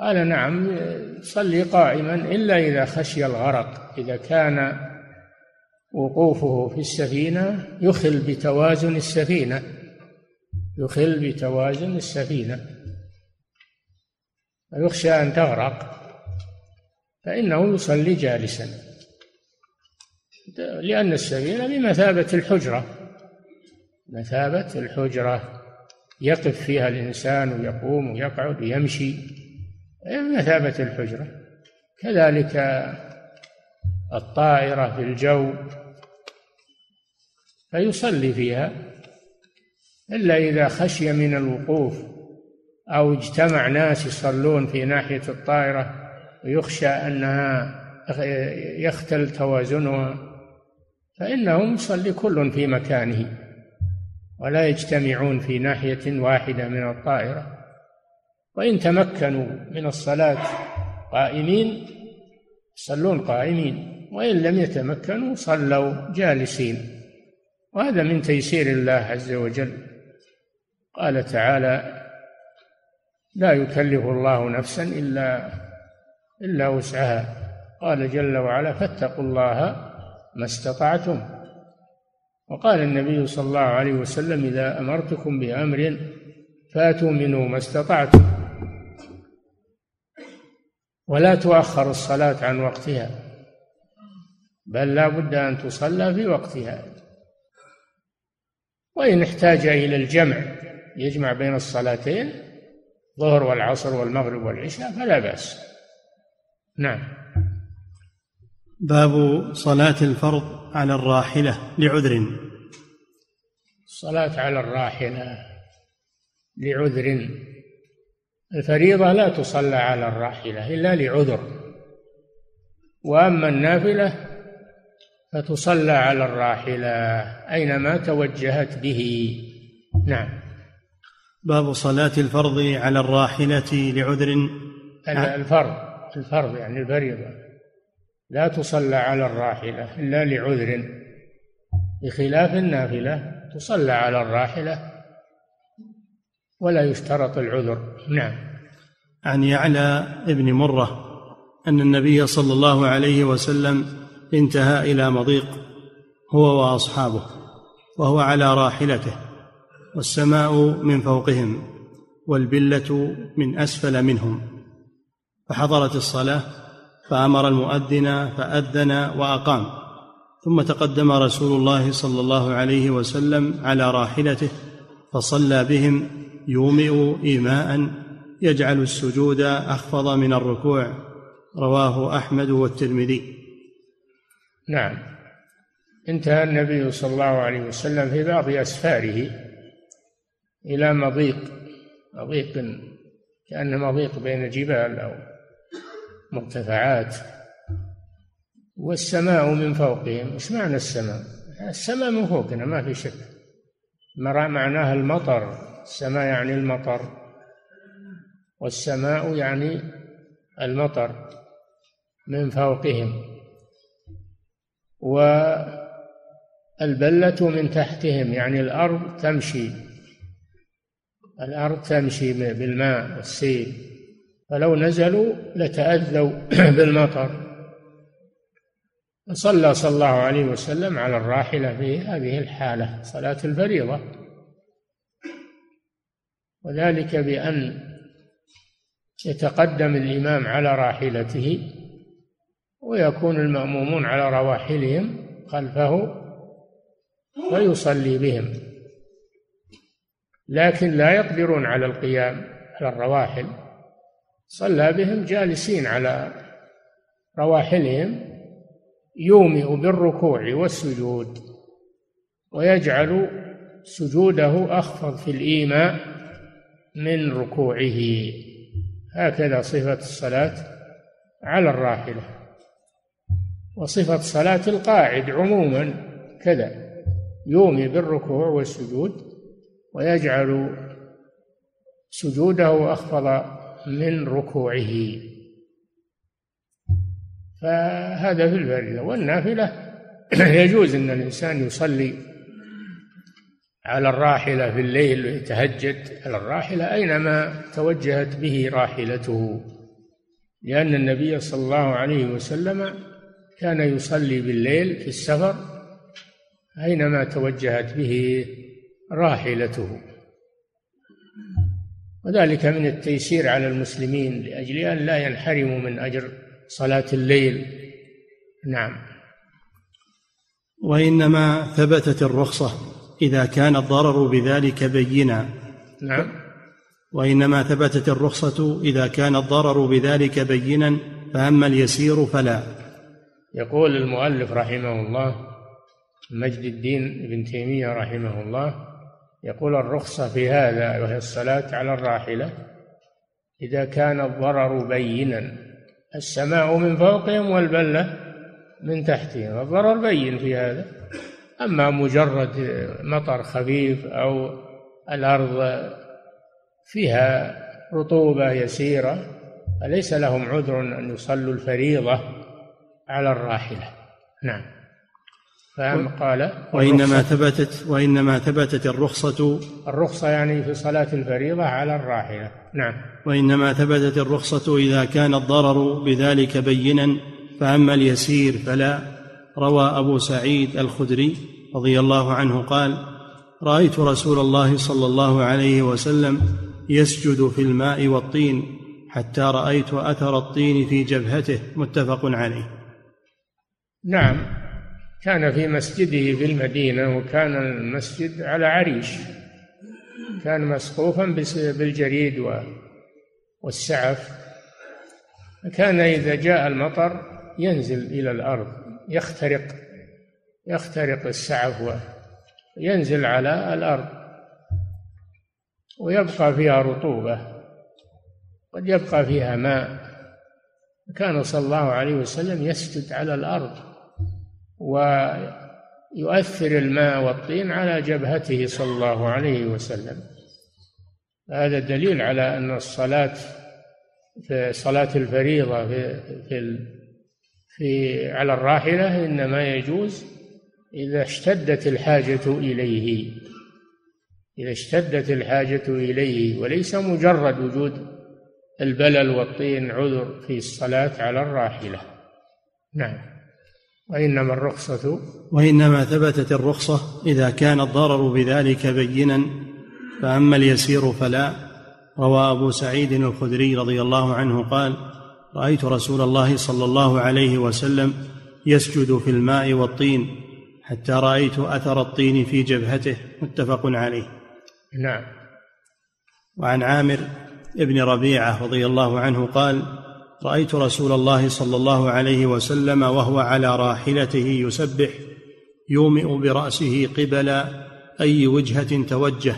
قال نعم صلي قائما إلا إذا خشي الغرق. إذا كان وقوفه في السفينة يخل بتوازن السفينة يخل بتوازن السفينة. ويخشى أن تغرق فإنه يصلي جالسا. لأن السفينة بمثابة الحجرة مثابة الحجرة. يقف فيها الإنسان ويقوم ويقعد ويمشي. بمثابة الحجرة. كذلك الطائرة في الجو فيصلي فيها إلا إذا خشي من الوقوف أو اجتمع ناس يصلون في ناحية الطائرة ويخشى أنها يختل توازنها فإنهم يصلي كل في مكانه ولا يجتمعون في ناحية واحدة من الطائرة. وإن تمكنوا من الصلاة قائمين يصلون قائمين وإن لم يتمكنوا صلوا جالسين. وهذا من تيسير الله عز وجل. قال تعالى لا يكلف الله نفسا إلا إلا وسعها. قال جل وعلا فاتقوا الله ما استطعتم. وقال النبي صلى الله عليه وسلم إذا أمرتكم بأمر فاتوا منه ما استطعتم. ولا تؤخر الصلاة عن وقتها بل لا بد أن تصلى في وقتها. وإن احتاج إلى الجمع يجمع بين الصلاتين الظهر والعصر والمغرب والعشاء فلا بأس. نعم. باب صلاة الفرض على الراحلة لعذر. الصلاة على الراحلة لعذر. الفريضة لا تصلى على الراحلة إلا لعذر. وأما النافلة فتصلى على الراحلة أينما توجهت به. نعم. باب صلاة الفرض على الراحلة لعذر. الفرض الفرض يعني الفريضة. لا تصلى على الراحلة إلا لعذر. بخلاف النافلة تصلى على الراحلة ولا يشترط العذر. نعم. عن يعلى ابن مرة أن النبي صلى الله عليه وسلم انتهى إلى مضيق هو وأصحابه وهو على راحلته والسماء من فوقهم والبلة من أسفل منهم. فحضرت الصلاة فأمر المؤذن فأذن وأقام. ثم تقدم رسول الله صلى الله عليه وسلم على راحلته فصلى بهم يومئ إيماء يجعل السجود أخفض من الركوع. رواه أحمد والترمذي. نعم. انتهى النبي صلى الله عليه وسلم في بعض أسفاره إلى مضيق مضيق كأنه مضيق بين جبال أو مرتفعات. والسماء من فوقهم. إيش معنى السماء؟ السماء من فوقنا ما في شك. معناها المطر. السماء يعني المطر والسماء يعني المطر من فوقهم والبلة من تحتهم يعني الأرض تمشي الأرض تمشي بالماء والسيل فلو نزلوا لتأذوا بالمطر. صلى صلى الله عليه وسلم على الراحلة في هذه الحالة صلاة الفريضة. وذلك بأن يتقدم الإمام على راحلته ويكون المأمومون على رواحلهم خلفه ويصلي بهم. لكن لا يقدرون على القيام على الرواحل. صلى بهم جالسين على رواحلهم يومئ بالركوع والسجود ويجعل سجوده أخفض في الإيماء من ركوعه. هكذا صفة الصلاة على الراحلة. وصفة صلاة القاعد عموما كذا يومي بالركوع والسجود ويجعل سجوده أخفض من ركوعه. فهذا في الفريضة والنافلة. يجوز أن الإنسان يصلي على الراحلة في الليل ويتهجد على الراحلة أينما توجهت به راحلته. لأن النبي صلى الله عليه وسلم كان يصلي بالليل في السفر أينما توجهت به راحلته. وذلك من التيسير على المسلمين لأجل أن لا ينحرموا من أجر صلاة الليل. نعم. وإنما ثبتت الرخصة. إذا كان الضرر بذلك بينا. نعم. وإنما ثبتت الرخصة إذا كان الضرر بذلك بينا فأما اليسير فلا. يقول المؤلف رحمه الله مجد الدين ابن تيمية رحمه الله يقول الرخصة في هذا وهي الصلاة على الراحلة إذا كان الضرر بينا السماء من فوقهم والبلة من تحتهم الضرر بين في هذا. أما مجرد مطر خفيف أو الأرض فيها رطوبة يسيرة فليس لهم عذر أن يصلوا الفريضة على الراحلة. نعم. فهم قال وإنما ثبتت وإنما ثبتت الرخصة الرخصة يعني في صلاة الفريضة على الراحلة. نعم. وإنما ثبتت الرخصة إذا كان الضرر بذلك بينا فأما اليسير فلا. روى أبو سعيد الخدري رضي الله عنه قال رأيت رسول الله صلى الله عليه وسلم يسجد في الماء والطين حتى رأيت أثر الطين في جبهته متفق عليه. نعم كان في مسجده في المدينة وكان المسجد على عريش. كان مسقوفا بالجريد والسعف. كان إذا جاء المطر ينزل إلى الأرض. يخترق يخترق السعف وينزل على الأرض ويبقى فيها رطوبة قد يبقى فيها ماء. كان صلى الله عليه وسلم يسجد على الأرض ويؤثر الماء والطين على جبهته صلى الله عليه وسلم. هذا دليل على أن الصلاة في صلاة الفريضة في في, في على الراحلة إنما يجوز إذا اشتدت الحاجة إليه. إذا اشتدت الحاجة إليه وليس مجرد وجود البلل والطين عذر في الصلاة على الراحلة. نعم. وإنما الرخصة وإنما ثبتت الرخصة إذا كان الضرر بذلك بينا فأما اليسير فلا. روى أبو سعيد الخدري رضي الله عنه قال رأيت رسول الله صلى الله عليه وسلم يسجد في الماء والطين حتى رأيت أثر الطين في جبهته متفق عليه. نعم. وعن عامر ابن ربيعة رضي الله عنه قال رأيت رسول الله صلى الله عليه وسلم وهو على راحلته يسبح يومئ برأسه قبل أي وجهة توجه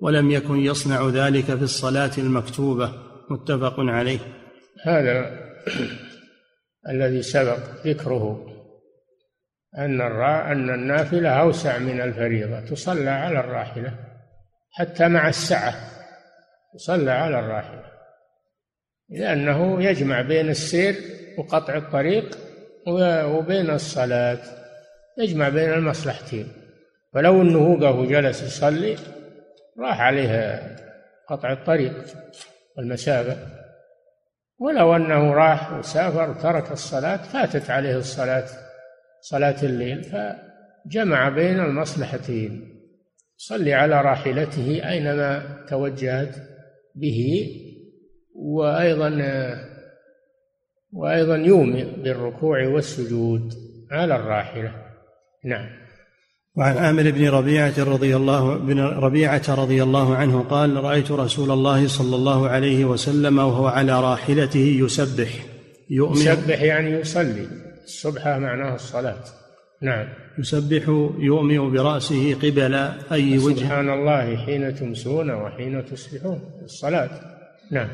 ولم يكن يصنع ذلك في الصلاة المكتوبة متفق عليه. هذا الذي سبق ذكره أن الرا أن النافلة أوسع من الفريضة تصلى على الراحلة حتى مع السعة تصلى على الراحلة لأنه يجمع بين السير وقطع الطريق وبين الصلاة يجمع بين المصلحتين. فلو أنه وقف وجلس يصلي راح عليه قطع الطريق والمسافة ولو أنه راح وسافر وترك الصلاة فاتت عليه الصلاة صلاة الليل فجمع بين المصلحتين. صلي على راحلته أينما توجهت به وأيضا وأيضا يومئ بالركوع والسجود على الراحلة. نعم. وعن عامر بن ربيعة رضي الله بن ربيعة رضي الله عنه قال رأيت رسول الله صلى الله عليه وسلم وهو على راحلته يسبح. يؤمن يسبح يعني يصلي. السبحة معناها الصلاة. نعم. يسبح يؤمئ برأسه قبل أي وجه سبحان الله حين تمسون وحين تصبحون. الصلاة. نعم.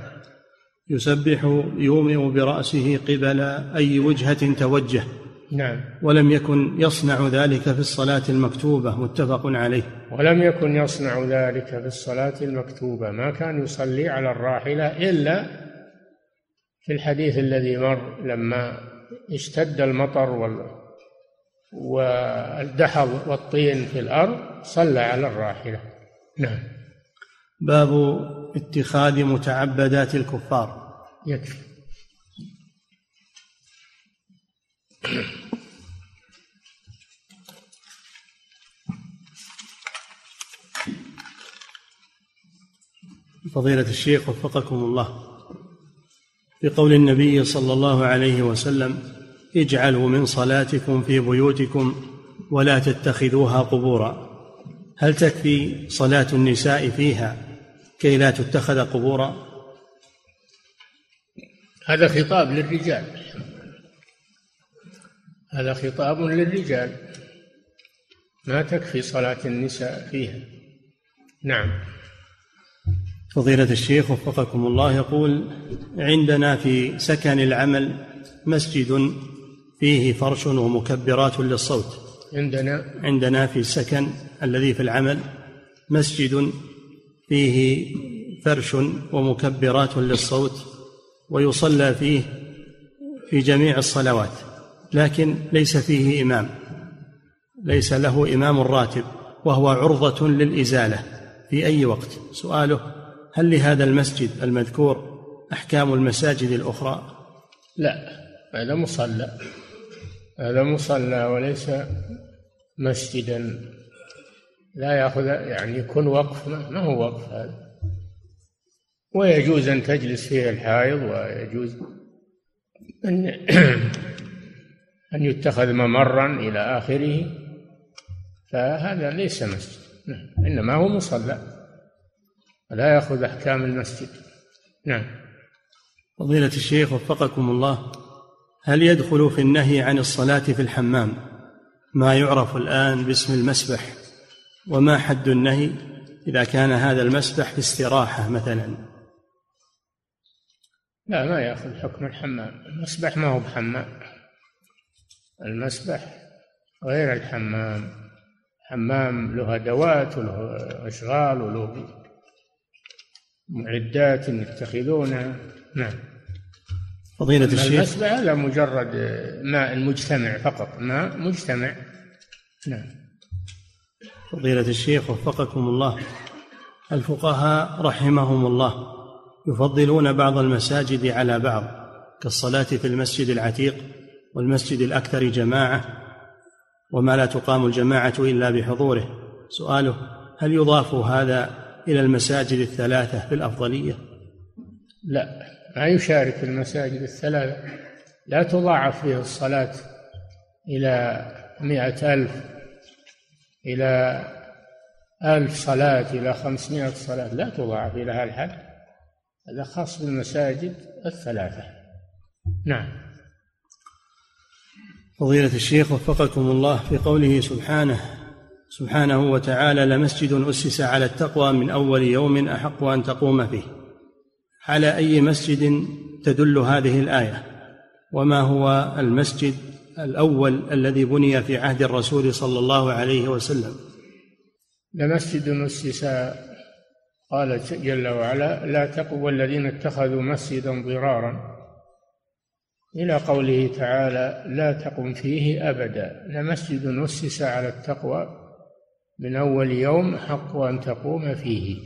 يسبح يومئ برأسه قبل أي وجهة توجه. نعم. ولم يكن يصنع ذلك في الصلاة المكتوبة متفق عليه. ولم يكن يصنع ذلك في الصلاة المكتوبة. ما كان يصلي على الراحلة إلا في الحديث الذي مر لما اشتد المطر وال والدحض والطين في الأرض صلى على الراحلة. نعم. باب اتخاذ متعبدات الكفار. يكفي. فضيلة الشيخ وفقكم الله. بقول النبي صلى الله عليه وسلم اجعلوا من صلاتكم في بيوتكم ولا تتخذوها قبورا. هل تكفي صلاة النساء فيها كي لا تتخذ قبورا؟ هذا خطاب للرجال. هذا خطاب للرجال. ما تكفي صلاة النساء فيها. نعم. فضيلة الشيخ وفقكم الله يقول عندنا في سكن العمل مسجد فيه فرش ومكبرات للصوت. عندنا. عندنا في السكن الذي في العمل مسجد فيه فرش ومكبرات للصوت ويصلى فيه في جميع الصلوات. لكن ليس فيه إمام. ليس له إمام راتب وهو عرضة للإزالة. في أي وقت؟ سؤاله هل لهذا المسجد المذكور أحكام المساجد الأخرى؟ لا هذا مصلى. هذا مصلى وليس مسجدا. لا يأخذ يعني يكون وقف. ما هو وقف هذا؟ ويجوز أن تجلس فيه الحائض ويجوز أن أن يتخذ ممرا إلى آخره فهذا ليس مسجد. إنما هو مصلى. لا يأخذ أحكام المسجد. نعم. فضيلة الشيخ وفقكم الله هل يدخل في النهي عن الصلاة في الحمام ما يعرف الآن باسم المسبح؟ وما حد النهي إذا كان هذا المسبح في استراحة مثلا؟ لا ما يأخذ حكم الحمام. المسبح ما هو بحمام. المسبح غير الحمام. حمام له أدوات وله أشغال وله معدات يتخذونها نعم. فضيلة الشيخ. المسبح هذا مجرد ماء مجتمع فقط. ماء مجتمع. نعم. فضيلة الشيخ وفقكم الله. الفقهاء رحمهم الله يفضلون بعض المساجد على بعض كالصلاة في المسجد العتيق. والمسجد الأكثر جماعة وما لا تقام الجماعة إلا بحضوره. سؤاله هل يضاف هذا إلى المساجد الثلاثة في الأفضلية؟ لا ما يشارك المساجد الثلاثة. لا تضاعف فيها الصلاة إلى مئة ألف إلى ألف صلاة إلى خمسمائة صلاة. لا تضاعف إلى هذا الحد. هذا خاص بالمساجد الثلاثة. نعم. فضيلة الشيخ وفقكم الله في قوله سبحانه سبحانه وتعالى لمسجد أسس على التقوى من أول يوم أحق أن تقوم فيه. على أي مسجد تدل هذه الآية؟ وما هو المسجد الأول الذي بني في عهد الرسول صلى الله عليه وسلم؟ لمسجد أسس قال جل وعلا لا تقوى الذين اتخذوا مسجدا ضرارا. إلى قوله تعالى لا تقم فيه أبدا. لمسجد أسس على التقوى من أول يوم حق أن تقوم فيه.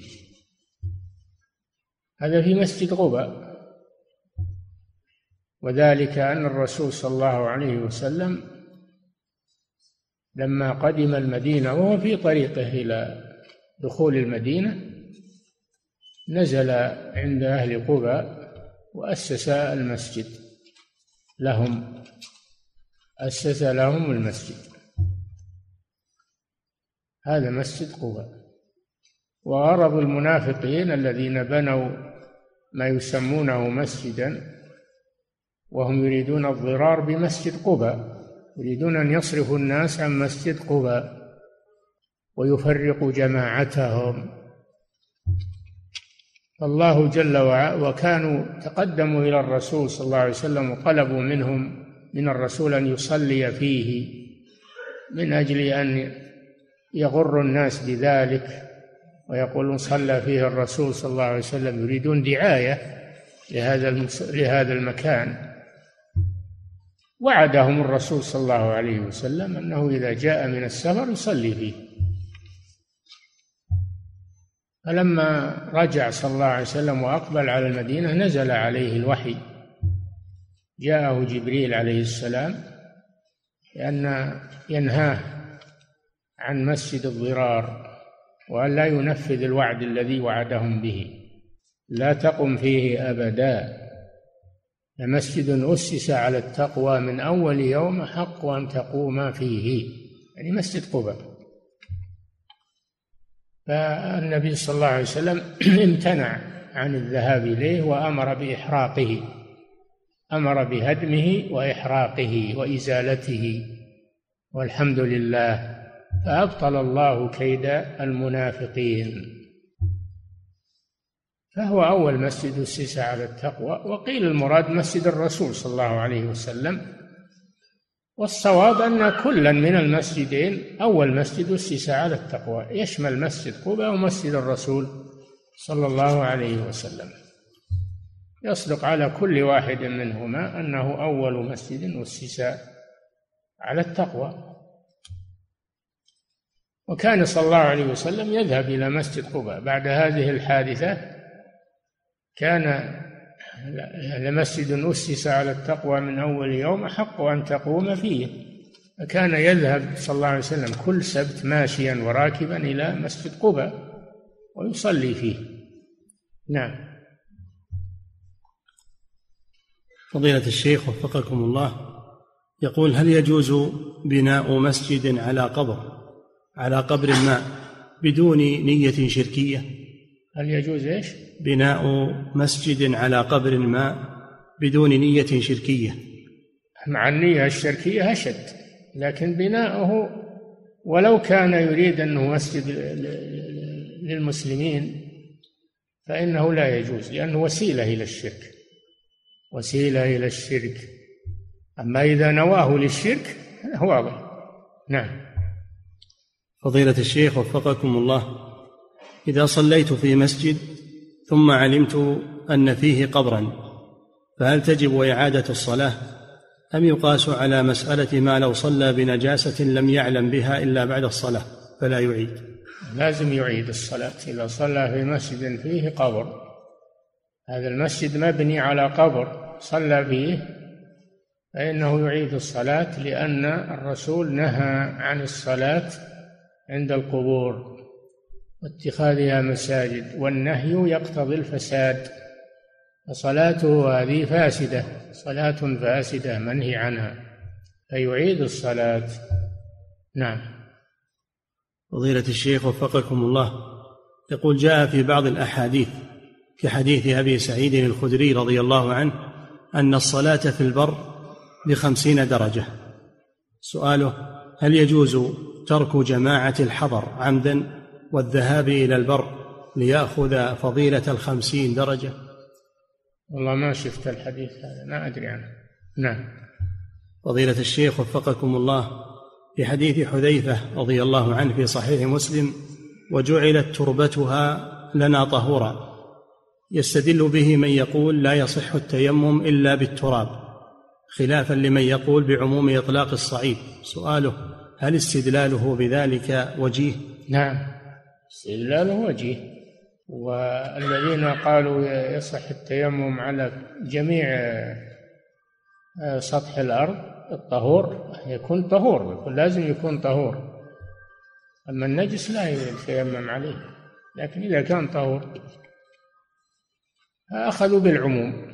هذا في مسجد قباء. وذلك أن الرسول صلى الله عليه وسلم لما قدم المدينة وهو في طريقه إلى دخول المدينة نزل عند أهل قباء وأسس المسجد. لهم أسس لهم المسجد. هذا مسجد قباء. وغرض المنافقين الذين بنوا ما يسمونه مسجدا وهم يريدون الضرار بمسجد قباء. يريدون أن يصرفوا الناس عن مسجد قباء ويفرقوا جماعتهم. الله جل وعلا وكانوا تقدموا إلى الرسول صلى الله عليه وسلم وطلبوا منهم من الرسول أن يصلي فيه من أجل أن يغر الناس بذلك. ويقولون صلى فيه الرسول صلى الله عليه وسلم يريدون دعاية لهذا لهذا المكان. وعدهم الرسول صلى الله عليه وسلم أنه إذا جاء من السفر يصلي فيه. فلما رجع صلى الله عليه وسلم وأقبل على المدينة نزل عليه الوحي. جاءه جبريل عليه السلام لأن ينهاه عن مسجد الضرار وأن لا ينفذ الوعد الذي وعدهم به. لا تقم فيه أبدا. لمسجد أسس على التقوى من أول يوم حق أن تقوم فيه. يعني مسجد قباء فالنبي صلى الله عليه وسلم امتنع عن الذهاب إليه وأمر بإحراقه. أمر بهدمه وإحراقه وإزالته. والحمد لله. فأبطل الله كيد المنافقين. فهو أول مسجد أسس على التقوى. وقيل المراد مسجد الرسول صلى الله عليه وسلم. والصواب أن كلا من المسجدين أول مسجد أسس على التقوى يشمل مسجد قباء ومسجد الرسول صلى الله عليه وسلم. يصدق على كل واحد منهما أنه أول مسجد أسس على التقوى. وكان صلى الله عليه وسلم يذهب إلى مسجد قباء. بعد هذه الحادثة كان لمسجد أسس على التقوى من أول يوم أحق أن تقوم فيه. فكان يذهب صلى الله عليه وسلم كل سبت ماشيا وراكبا إلى مسجد قباء ويصلي فيه. نعم. فضيلة الشيخ وفقكم الله يقول هل يجوز بناء مسجد على قبر على قبر ما بدون نية شركية؟ هل يجوز إيش؟ بناء مسجد على قبر ما بدون نية شركية. مع النية الشركية أشد لكن بناؤه ولو كان يريد أنه مسجد للمسلمين فإنه لا يجوز لأنه وسيلة إلى الشرك وسيلة إلى الشرك. أما إذا نواه للشرك واضح نعم. فضيلة الشيخ وفقكم الله إذا صليت في مسجد ثم علمت أن فيه قبرا فهل تجب إعادة الصلاة؟ أم يقاس على مسألة ما لو صلى بنجاسة لم يعلم بها إلا بعد الصلاة فلا يعيد؟ لازم يعيد الصلاة. إذا صلى في مسجد فيه قبر هذا المسجد مبني على قبر صلى فيه فإنه يعيد الصلاة لأن الرسول نهى عن الصلاة عند القبور. واتخاذها مساجد والنهي يقتضي الفساد. فصلاته هذه فاسدة صلاة فاسدة منهي عنها فيعيد الصلاة. نعم. فضيلة الشيخ وفقكم الله يقول جاء في بعض الأحاديث كحديث أبي سعيد الخدري رضي الله عنه أن الصلاة في البر بخمسين درجة. سؤاله هل يجوز ترك جماعة الحضر عمدا؟ والذهاب إلى البر ليأخذ فضيلة الخمسين درجة. والله ما شفت الحديث هذا ما أدري عنه. نعم. فضيلة الشيخ وفقكم الله في حديث حذيفة رضي الله عنه في صحيح مسلم وجعلت تربتها لنا طهورا. يستدل به من يقول لا يصح التيمم إلا بالتراب خلافا لمن يقول بعموم إطلاق الصعيد. سؤاله هل استدلاله بذلك وجيه؟ نعم. استدلاله وجيه. والذين قالوا يصح التيمم على جميع آه، سطح الأرض الطهور يكون طهور يكون لازم يكون طهور. أما النجس لا يتيمم عليه لكن إذا كان طهور أخذوا بالعموم.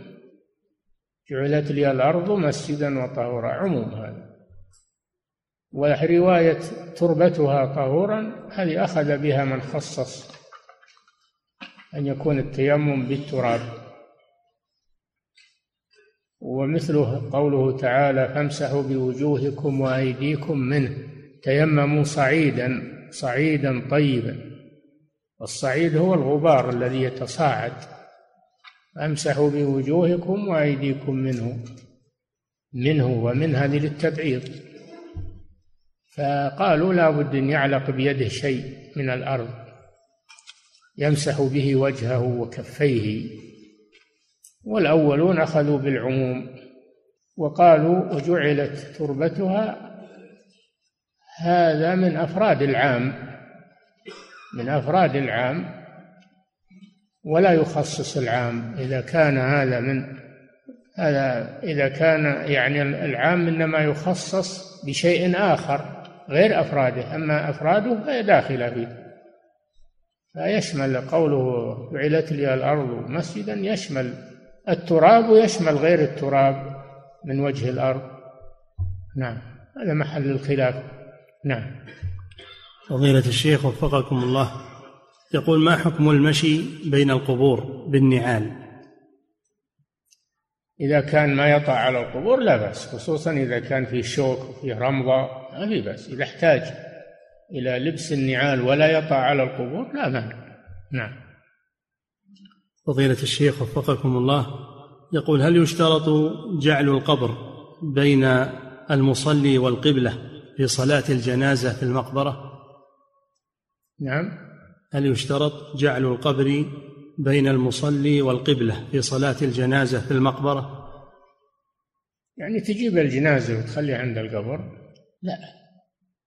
جعلت لي الأرض مسجدا وطهورا. عموم هذا. ورواية تربتها طهورا هذه أخذ بها من خصص أن يكون التيمم بالتراب. ومثله قوله تعالى فامسحوا بوجوهكم وأيديكم منه تيمموا صعيدا صعيدا طيبا. والصعيد هو الغبار الذي يتصاعد. فامسحوا بوجوهكم وأيديكم منه منه ومن هذه للتبعيض. فقالوا لا بد أن يعلق بيده شيء من الأرض يمسح به وجهه وكفيه والأولون أخذوا بالعموم وقالوا وجعلت تربتها هذا من أفراد العام من أفراد العام ولا يخصص العام إذا كان هذا من هذا إذا كان يعني العام إنما يخصص بشيء آخر. غير أفراده أما أفراده فهي داخلة فيه. فيشمل قوله جعلت لي الأرض مسجدا يشمل. التراب ويشمل غير التراب من وجه الأرض. نعم هذا محل الخلاف. نعم. فضيلة الشيخ وفقكم الله. يقول ما حكم المشي بين القبور بالنعال؟ إذا كان ما يطع على القبور لا بأس خصوصا إذا كان في شوك وفي رمضة ما في بأس إذا احتاج إلى لبس النعال ولا يطع على القبور لا مانع نعم فضيلة الشيخ وفقكم الله يقول هل يشترط جعل القبر بين المصلي والقبلة في صلاة الجنازة في المقبرة؟ نعم هل يشترط جعل القبر بين المصلي والقبلة في صلاة الجنازة في المقبرة؟ يعني تجيب الجنازة وتخليها عند القبر؟ لا.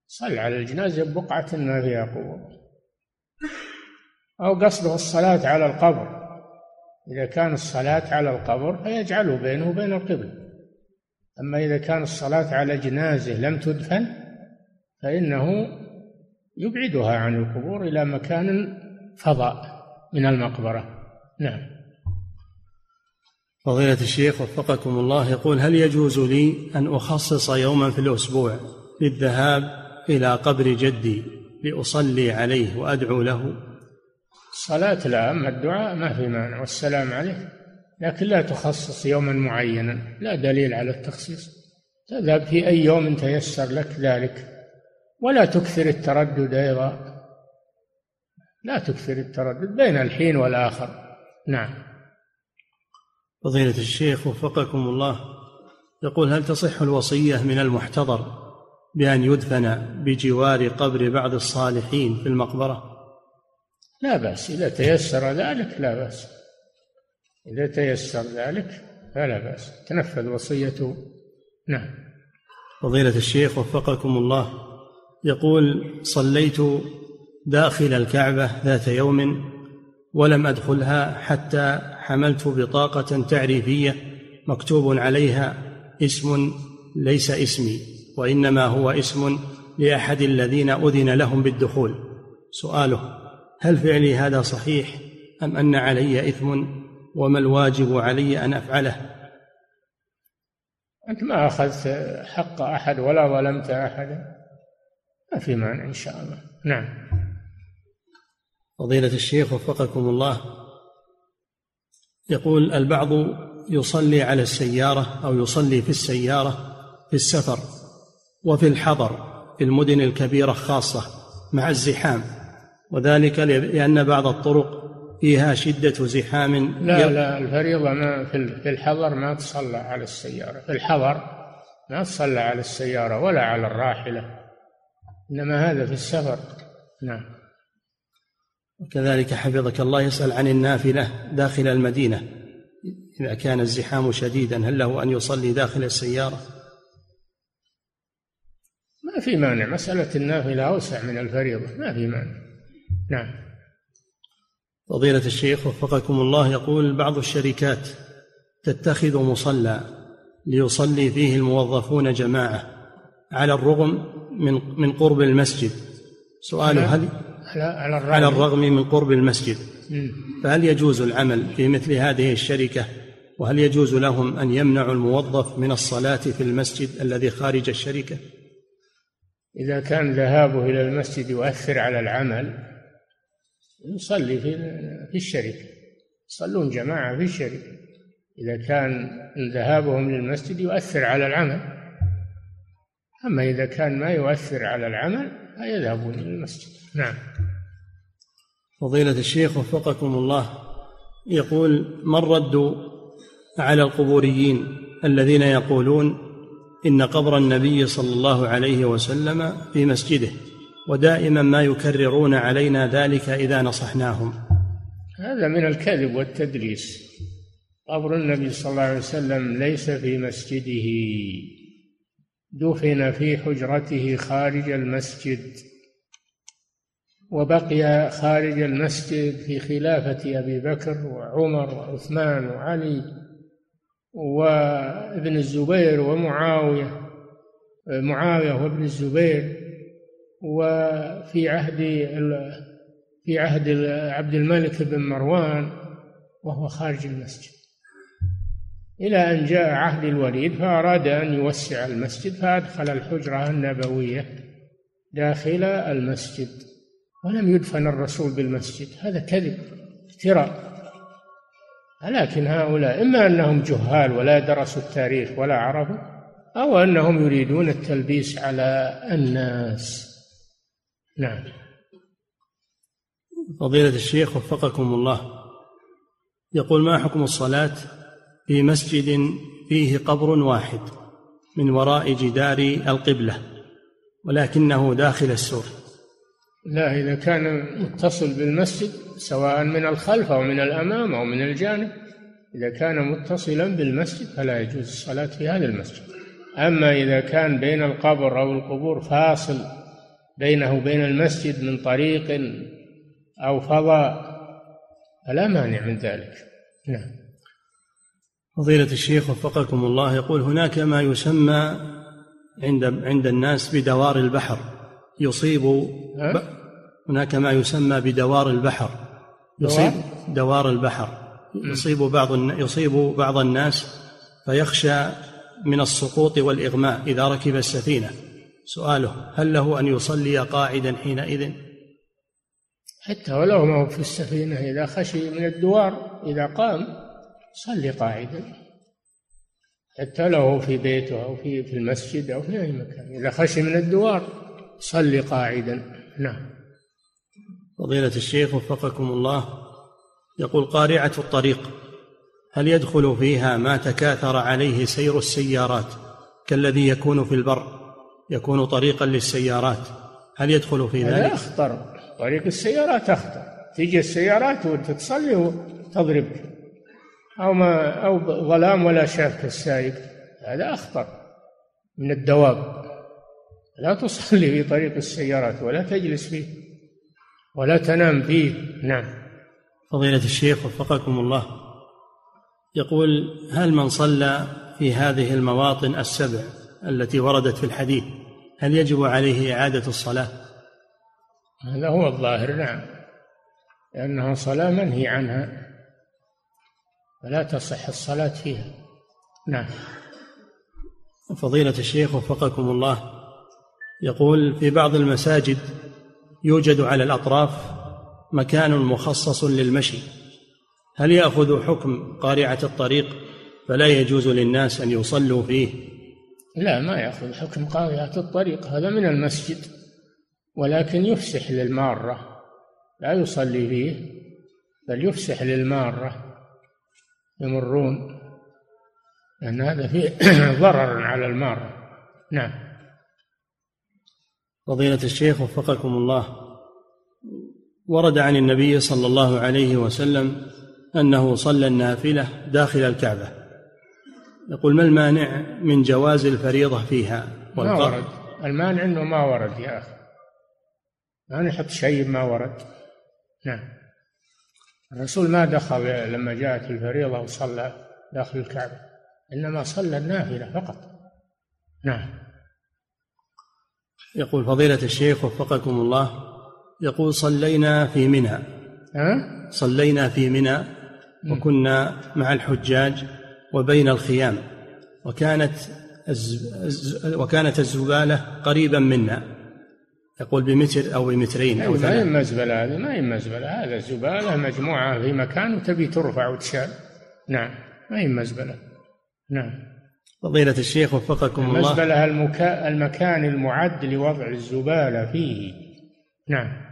صل على الجنازة ببقعة ما فيها قبور أو قصده الصلاة على القبر. إذا كان الصلاة على القبر فيجعله بينه وبين القبلة. أما إذا كان الصلاة على جنازة لم تدفن فإنه يبعدها عن القبور إلى مكان فضاء من المقبرة. نعم. فضيلة الشيخ وفقكم الله يقول هل يجوز لي أن أخصص يوما في الأسبوع للذهاب إلى قبر جدي لأصلي عليه وأدعو له. لا أما الدعاء ما في مانع والسلام عليه لكن لا تخصص يوما معينا لا دليل على التخصيص. تذهب في أي يوم تيسر لك ذلك. ولا تكثر التردد أيضا. لا تكثر التردد بين الحين والآخر. نعم. فضيلة الشيخ وفقكم الله يقول هل تصح الوصية من المحتضر بأن يدفن بجوار قبر بعض الصالحين في المقبرة؟ لا بأس إذا تيسر ذلك لا بأس. إذا تيسر ذلك فلا بأس. تنفذ وصية. نعم. فضيلة الشيخ وفقكم الله يقول صليت داخل الكعبة ذات يوم ولم أدخلها حتى حملت بطاقة تعريفية مكتوب عليها اسم ليس اسمي. وإنما هو اسم لأحد الذين أذن لهم بالدخول. سؤاله هل فعلي هذا صحيح أم أن علي إثم وما الواجب علي أن أفعله؟ أنت ما أخذت حق أحد ولا ظلمت أحدا؟ ما في مانع إن شاء الله. نعم. فضيلة الشيخ وفقكم الله يقول البعض يصلي على السيارة أو يصلي في السيارة في السفر وفي الحضر في المدن الكبيرة خاصة مع الزحام. وذلك لأن بعض الطرق فيها شدة زحام لا لا الفريضة ما في الحضر ما تصلى على السيارة. في الحضر ما تصلى على السيارة ولا على الراحلة. إنما هذا في السفر. نعم. وكذلك حفظك الله يسأل عن النافلة داخل المدينة. إذا كان الزحام شديدا هل له أن يصلي داخل السيارة؟ ما في مانع. مسألة النافلة أوسع من الفريضة. ما في مانع. نعم. فضيلة الشيخ وفقكم الله يقول بعض الشركات تتخذ مصلى ليصلي فيه الموظفون جماعة على الرغم من من قرب المسجد. سؤاله هل؟ على الرغم, على الرغم من قرب المسجد. فهل يجوز العمل في مثل هذه الشركة؟ وهل يجوز لهم أن يمنعوا الموظف من الصلاة في المسجد الذي خارج الشركة؟ إذا كان ذهابه إلى المسجد يؤثر على العمل يصلي في في الشركة يصلون جماعة في الشركة إذا كان ذهابهم للمسجد يؤثر على العمل. أما إذا كان ما يؤثر على العمل فيذهبون المسجد. نعم. فضيلة الشيخ وفقكم الله. يقول ما الرد على القبوريين الذين يقولون إن قبر النبي صلى الله عليه وسلم في مسجده ودائما ما يكررون علينا ذلك إذا نصحناهم. هذا من الكذب والتدليس. قبر النبي صلى الله عليه وسلم ليس في مسجده. دفن في حجرته خارج المسجد وبقي خارج المسجد في خلافة أبي بكر وعمر وعثمان وعلي. وابن الزبير ومعاوية معاوية وابن الزبير وفي عهد في عهد عبد الملك بن مروان وهو خارج المسجد. إلى أن جاء عهد الوليد فأراد أن يوسع المسجد فأدخل الحجرة النبوية داخل المسجد ولم يدفن الرسول بالمسجد. هذا كذب افتراء. لكن هؤلاء إما أنهم جهال ولا درسوا التاريخ ولا عرفوا أو أنهم يريدون التلبيس على الناس. نعم. فضيلة الشيخ وفقكم الله. يقول ما حكم الصلاة في مسجد فيه قبر واحد من وراء جدار القبلة ولكنه داخل السور؟ لا إذا كان متصل بالمسجد سواء من الخلف أو من الأمام أو من الجانب إذا كان متصلا بالمسجد فلا يجوز الصلاة في هذا المسجد. أما إذا كان بين القبر أو القبور فاصل بينه وبين المسجد من طريق أو فضاء فلا مانع من ذلك. نعم. فضيلة الشيخ وفقكم الله يقول هناك ما يسمى عند عند الناس بدوار البحر. يصيب. هناك ما يسمى بدوار البحر. يصيب دوار؟ البحر. يصيب بعض يصيب بعض الناس فيخشى من السقوط والإغماء إذا ركب السفينة. سؤاله هل له أن يصلي قاعدا حينئذ؟ حتى ولو ما هو في السفينة إذا خشي من الدوار إذا قام صلي قاعدا. حتى لو في بيته أو في في المسجد أو في أي مكان. إذا خشي من الدوار صلي قاعدا. نعم. فضيلة الشيخ وفقكم الله يقول قارعة الطريق هل يدخل فيها ما تكاثر عليه سير السيارات كالذي يكون في البر يكون طريقا للسيارات هل يدخل في ذلك؟ هذا أخطر. طريق السيارات أخطر. تيجي السيارات وتصلي وتضربك أو ما أو ظلام ولا شافك السايق هذا أخطر من الدواب. لا تصلي في طريق السيارات ولا تجلس فيه ولا تنام فيه. نعم. فضيلة الشيخ وفقكم الله. يقول هل من صلى في هذه المواطن السبع التي وردت في الحديث هل يجب عليه إعادة الصلاة؟ هذا هو الظاهر نعم. لأنها صلاة منهي عنها فلا تصح الصلاة فيها. نعم. فضيلة الشيخ وفقكم الله يقول في بعض المساجد يوجد على الأطراف مكان مخصص للمشي. هل يأخذ حكم قارعة الطريق فلا يجوز للناس أن يصلوا فيه؟ لا ما يأخذ حكم قارعة الطريق هذا من المسجد ولكن يفسح للمارة. لا يصلي فيه بل يفسح للمارة. يمرون لأن هذا فيه ضرر على المارة. نعم. فضيلة الشيخ وفقكم الله. ورد عن النبي صلى الله عليه وسلم أنه صلى النافلة داخل الكعبة. يقول ما المانع من جواز الفريضة فيها ما ورد. المانع أنه ما ورد يا أخي. ما نحط شيء ما ورد. نعم. الرسول ما دخل لما جاءت الفريضة وصلى داخل الكعبة إنما صلى النافلة فقط. نعم. يقول فضيلة الشيخ وفقكم الله. يقول صلينا في منى؟ صلينا في منى وكنا مع الحجاج وبين الخيام. وكانت وكانت الزبالة قريبا منا. يقول بمتر أو بمترين أو ما هي مزبلة هذه ما هي مزبلة. هذا الزبالة مجموعة في مكان وتبي ترفع وتشال. نعم ما هي مزبلة. نعم. فضيلة الشيخ وفقكم الله المزبلة المكا... المكان المعد لوضع الزبالة فيه نعم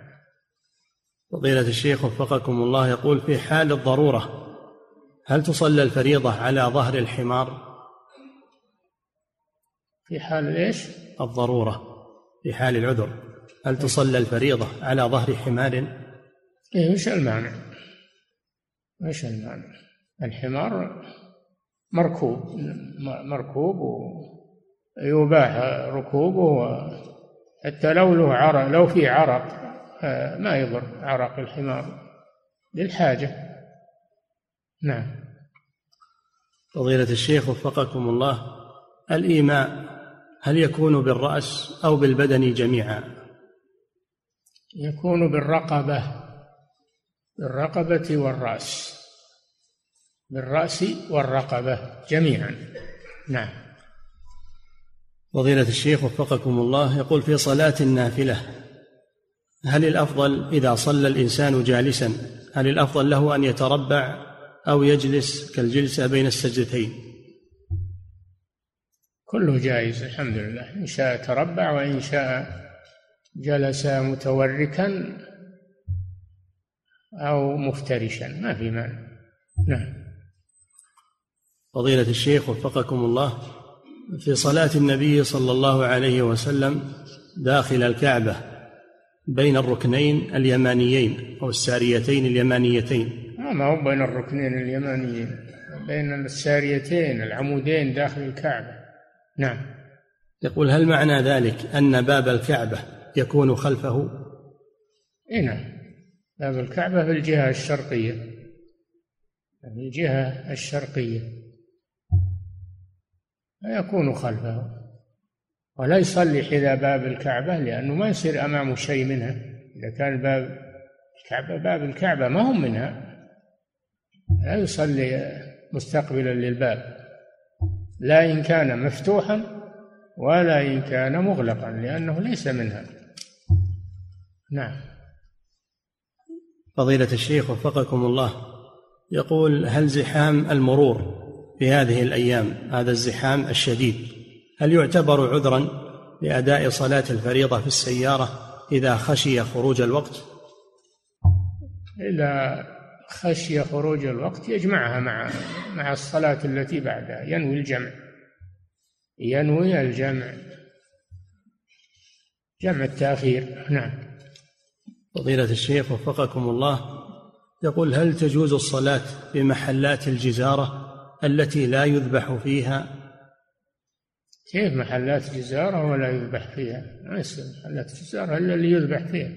فضيلة الشيخ وفقكم الله يقول في حال الضرورة هل تصلى الفريضة على ظهر الحمار؟ في حال إيش؟ الضرورة في حال العذر هل تصلى الفريضة على ظهر حمار؟ إيه وش المانع؟ وش المانع؟ الحمار مركوب مركوب ويباح ركوبه حتى لو له عرق لو في عرق ما يضر عرق الحمار للحاجة. نعم. فضيلة الشيخ وفقكم الله الإيماء هل يكون بالرأس أو بالبدن جميعا؟ يكون بالرقبة بالرقبة والرأس. بالرأس والرقبة جميعا. نعم. فضيلة الشيخ وفقكم الله يقول في صلاة النافلة هل الأفضل إذا صلى الإنسان جالسا هل الأفضل له أن يتربع أو يجلس كالجلسه بين السجدتين؟ كله جائز الحمد لله. إن شاء تربع وإن شاء جلس متوركا أو مفترشا ما في مانع. نعم. فضيلة الشيخ وفقكم الله في صلاة النبي صلى الله عليه وسلم داخل الكعبة بين الركنين اليمانيين أو الساريتين اليمانيتين. ما هو بين الركنين اليمانيين بين الساريتين العمودين داخل الكعبة. نعم. يقول هل معنى ذلك أن باب الكعبة يكون خلفه؟ إيه نعم. باب الكعبة في الجهة الشرقية. في الجهة الشرقية. يكون خلفه. ولا يصلي حذا باب الكعبة لأنه ما يصير أمامه شيء منها. إذا كان باب الكعبة باب الكعبة ما هم منها. لا يصلي مستقبلا للباب. لا إن كان مفتوحا ولا إن كان مغلقا لأنه ليس منها. نعم. فضيلة الشيخ وفقكم الله. يقول هل زحام المرور؟ في هذه الأيام هذا الزحام الشديد. هل يعتبر عذرا لأداء صلاة الفريضة في السيارة إذا خشي خروج الوقت؟ إذا خشي خروج الوقت يجمعها مع مع الصلاة التي بعدها. ينوي الجمع. ينوي الجمع. جمع التأخير. نعم. فضيلة الشيخ وفقكم الله يقول هل تجوز الصلاة في محلات الجزارة؟ التي لا يذبح فيها. كيف محلات جزارة ولا يذبح فيها؟ يصير محلات جزارة إلا اللي يذبح فيها.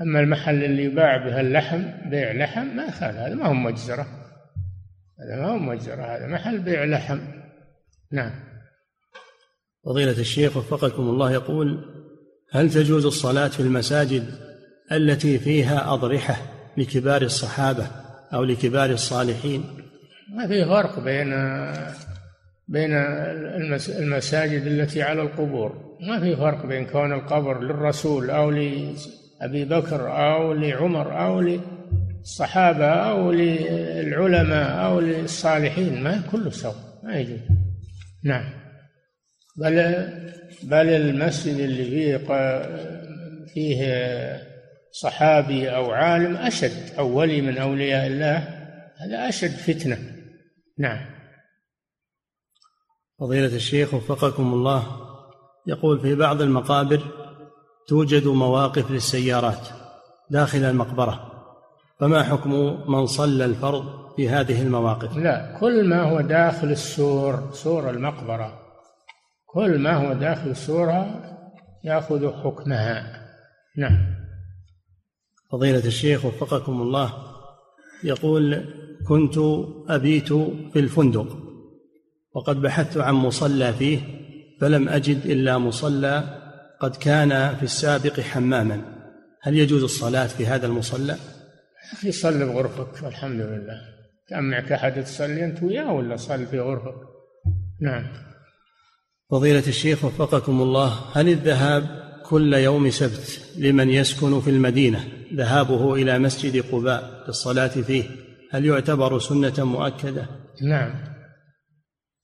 أما المحل اللي يباع به اللحم بيع لحم ما يخالف هذا ما هو مجزرة. هذا ما هو مجزرة هذا محل بيع لحم. نعم. فضيلة الشيخ وفقكم الله يقول هل تجوز الصلاة في المساجد التي فيها أضرحة لكبار الصحابة أو لكبار الصالحين؟ ما في فرق بين بين المساجد التي على القبور. ما في فرق بين كون القبر للرسول أو لأبي بكر أو لعمر أو للصحابة أو للعلماء أو للصالحين. ما كله سوا ما يجوز. نعم. بل بل المسجد اللي فيه فيه صحابي أو عالم أشد أو ولي من أولياء الله هذا أشد فتنة. نعم. فضيلة الشيخ وفقكم الله يقول في بعض المقابر توجد مواقف للسيارات داخل المقبرة فما حكم من صلى الفرض في هذه المواقف؟ لا كل ما هو داخل السور سور المقبرة كل ما هو داخل السورة يأخذ حكمها. نعم. فضيلة الشيخ وفقكم الله يقول كنت أبيت في الفندق وقد بحثت عن مصلى فيه فلم أجد إلا مصلى قد كان في السابق حماما. هل يجوز الصلاة في هذا المصلى؟ أخي صل بغرفك والحمد لله. كان معك أحد تصلي أنت وياه ولا صل في غرفك؟ نعم. فضيلة الشيخ وفقكم الله هل الذهاب كل يوم سبت لمن يسكن في المدينة ذهابه إلى مسجد قباء للصلاة فيه هل يعتبر سنة مؤكدة؟ نعم.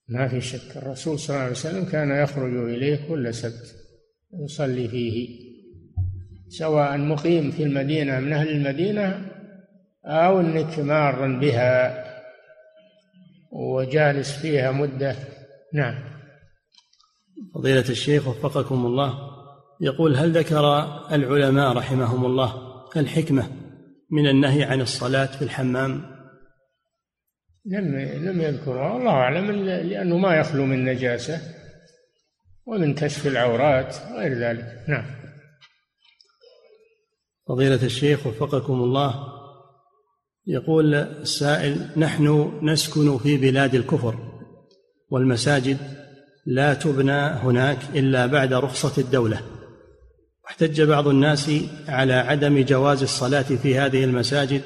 ما في شك. الرسول صلى الله عليه وسلم كان يخرج إليه كل سبت يصلي فيه. سواء مقيم في المدينة من أهل المدينة أو أنك مارا بها وجالس فيها مدة. نعم. فضيلة الشيخ وفقكم الله. يقول هل ذكر العلماء رحمهم الله الحكمة من النهي عن الصلاة في الحمام؟ لم لم يذكرها. الله أعلم لأنه ما يخلو من نجاسة ومن كشف العورات غير ذلك. نعم. فضيلة الشيخ وفقكم الله يقول السائل نحن نسكن في بلاد الكفر والمساجد لا تبنى هناك إلا بعد رخصة الدولة. واحتج بعض الناس على عدم جواز الصلاة في هذه المساجد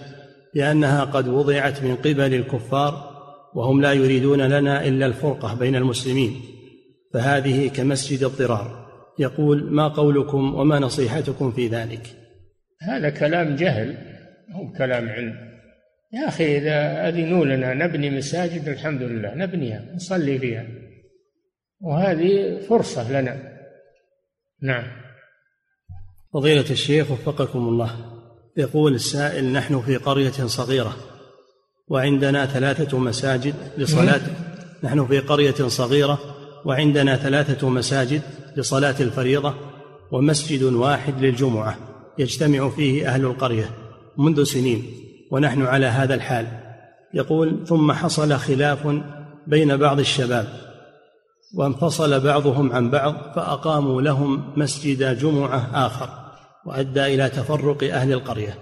لأنها قد وضعت من قبل الكفار وهم لا يريدون لنا إلا الفرقة بين المسلمين فهذه كمسجد الضرار يقول ما قولكم وما نصيحتكم في ذلك؟ هذا كلام جهل هو كلام علم. يا أخي إذا أذنوا لنا نبني مساجد الحمد لله نبنيها نصلي فيها. وهذه فرصة لنا. نعم. فضيلة الشيخ وفقكم الله. يقول السائل نحن في قرية صغيرة وعندنا ثلاثة مساجد لصلاة نحن في قرية صغيرة وعندنا ثلاثة مساجد لصلاة الفريضة ومسجد واحد للجمعة يجتمع فيه أهل القرية منذ سنين ونحن على هذا الحال. يقول ثم حصل خلاف بين بعض الشباب وانفصل بعضهم عن بعض فأقاموا لهم مسجد جمعة آخر. وأدى إلى تفرق أهل القرية.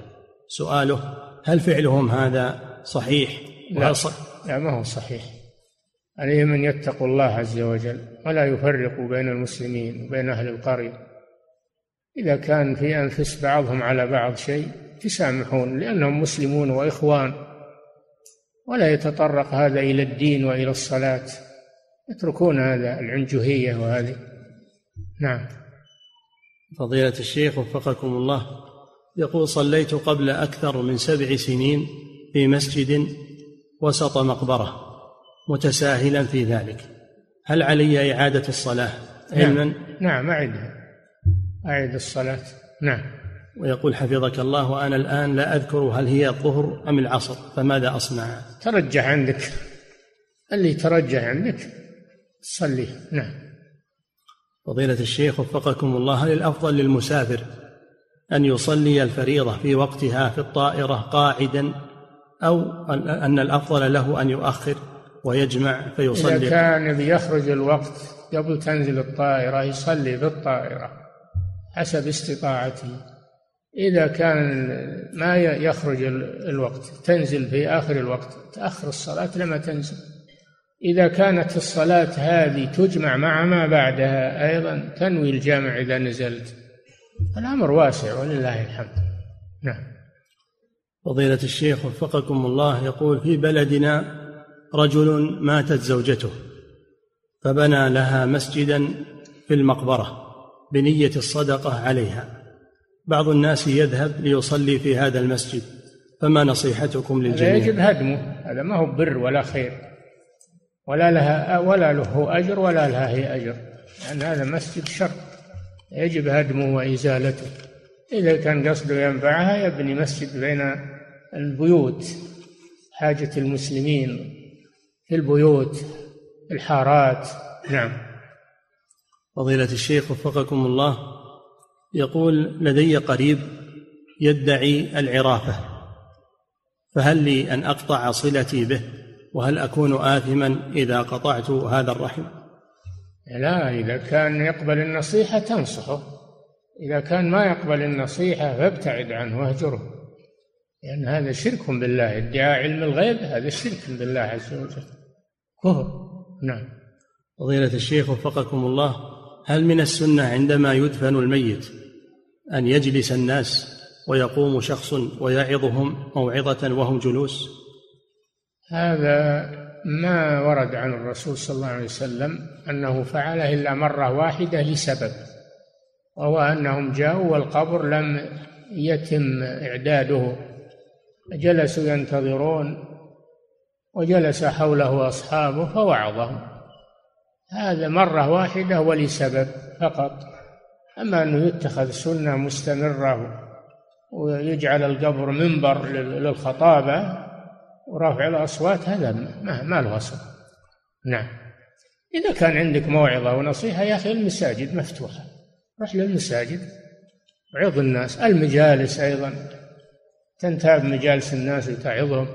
سؤاله هل فعلهم هذا صحيح؟ لا, لا ما هو صحيح. عليهم أن يتقوا الله عز وجل ولا يفرقوا بين المسلمين وبين أهل القرية. إذا كان في أنفس بعضهم على بعض شيء تسامحون لأنهم مسلمون وإخوان. ولا يتطرق هذا إلى الدين وإلى الصلاة. يتركون هذا العنجهية وهذه. نعم. فضيلة الشيخ وفقكم الله يقول صليت قبل أكثر من سبع سنين في مسجد وسط مقبرة متساهلا في ذلك. هل علي إعادة الصلاة؟ علما؟ نعم, نعم أعدها أعد الصلاة. نعم. ويقول حفظك الله وأنا الآن لا أذكر هل هي الظهر أم العصر فماذا أصنع؟ ترجح عندك. اللي ترجح عندك صلي. نعم. فضيلة الشيخ وفقكم الله هل الأفضل للمسافر أن يصلي الفريضة في وقتها في الطائرة قاعدا أو أن الأفضل له أن يؤخر ويجمع فيصلي؟ إذا كان بيخرج الوقت قبل تنزل الطائرة يصلي بالطائرة حسب استطاعته. إذا كان ما يخرج الوقت تنزل في آخر الوقت تأخر الصلاة لما تنزل. إذا كانت الصلاة هذه تجمع مع ما بعدها أيضا تنوي الجامع إذا نزلت. الأمر واسع ولله الحمد. نعم. فضيلة الشيخ وفقكم الله يقول في بلدنا رجل ماتت زوجته فبنى لها مسجدا في المقبرة بنية الصدقة عليها. بعض الناس يذهب ليصلي في هذا المسجد فما نصيحتكم للجميع؟ يجب هدمه هذا ما هو بر ولا خير. ولا لها ولا له أجر ولا لها هي أجر. لأن هذا مسجد شر يجب هدمه وإزالته. إذا كان قصده ينفعها يبني مسجد بين البيوت حاجة المسلمين في البيوت الحارات. نعم. فضيلة الشيخ وفقكم الله يقول لدي قريب يدعي العرافة فهل لي أن أقطع صلتي به؟ وهل أكون آثما إذا قطعت هذا الرحم؟ لا إذا كان يقبل النصيحة تنصحه. إذا كان ما يقبل النصيحة فابتعد عنه واهجره. لأن هذا شرك بالله. ادعاء علم الغيب هذا شرك بالله عز وجل. كفر. نعم. فضيلة الشيخ وفقكم الله هل من السنة عندما يدفن الميت أن يجلس الناس ويقوم شخص ويعظهم موعظة وهم جلوس؟ هذا ما ورد عن الرسول صلى الله عليه وسلم أنه فعله إلا مرة واحدة لسبب وهو أنهم جاءوا والقبر لم يتم إعداده جلسوا ينتظرون وجلس حوله أصحابه فوعظهم. هذا مرة واحدة ولسبب فقط أما أنه يتخذ سنة مستمرة ويجعل القبر منبر للخطابة ورفع الأصوات هذا ما, ما له أصل نعم. إذا كان عندك موعظة ونصيحة يا أخي المساجد مفتوحة. روح للمساجد وعظ الناس المجالس أيضا. تنتاب مجالس الناس وتعظهم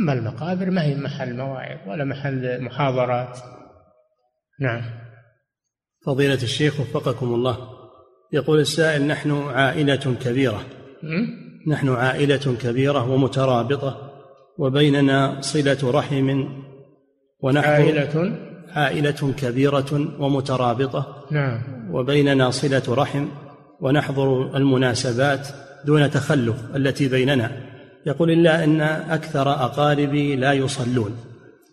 أما المقابر ما هي محل مواعظ ولا محل محاضرات. نعم. فضيلة الشيخ وفقكم الله. يقول السائل نحن عائلة كبيرة. نحن عائلة كبيرة ومترابطة. وبيننا صلة رحم ونحن عائلة؟ عائلة كبيرة ومترابطة. نعم. وبيننا صلة رحم ونحضر المناسبات دون تخلف التي بيننا. يقول إلا أن أكثر أقاربي لا يصلون.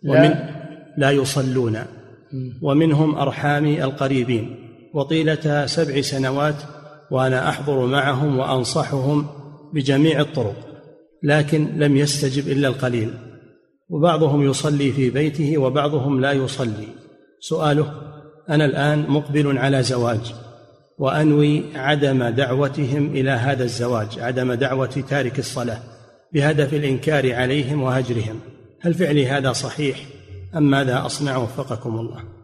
ومن لا, لا يصلون ومنهم أرحامي القريبين. وطيلة سبع سنوات وأنا أحضر معهم وأنصحهم بجميع الطرق. لكن لم يستجب إلا القليل. وبعضهم يصلي في بيته وبعضهم لا يصلي. سؤاله أنا الآن مقبل على زواج وأنوي عدم دعوتهم إلى هذا الزواج عدم دعوة تارك الصلاة بهدف الإنكار عليهم وهجرهم. هل فعلي هذا صحيح أم ماذا أصنع وفقكم الله؟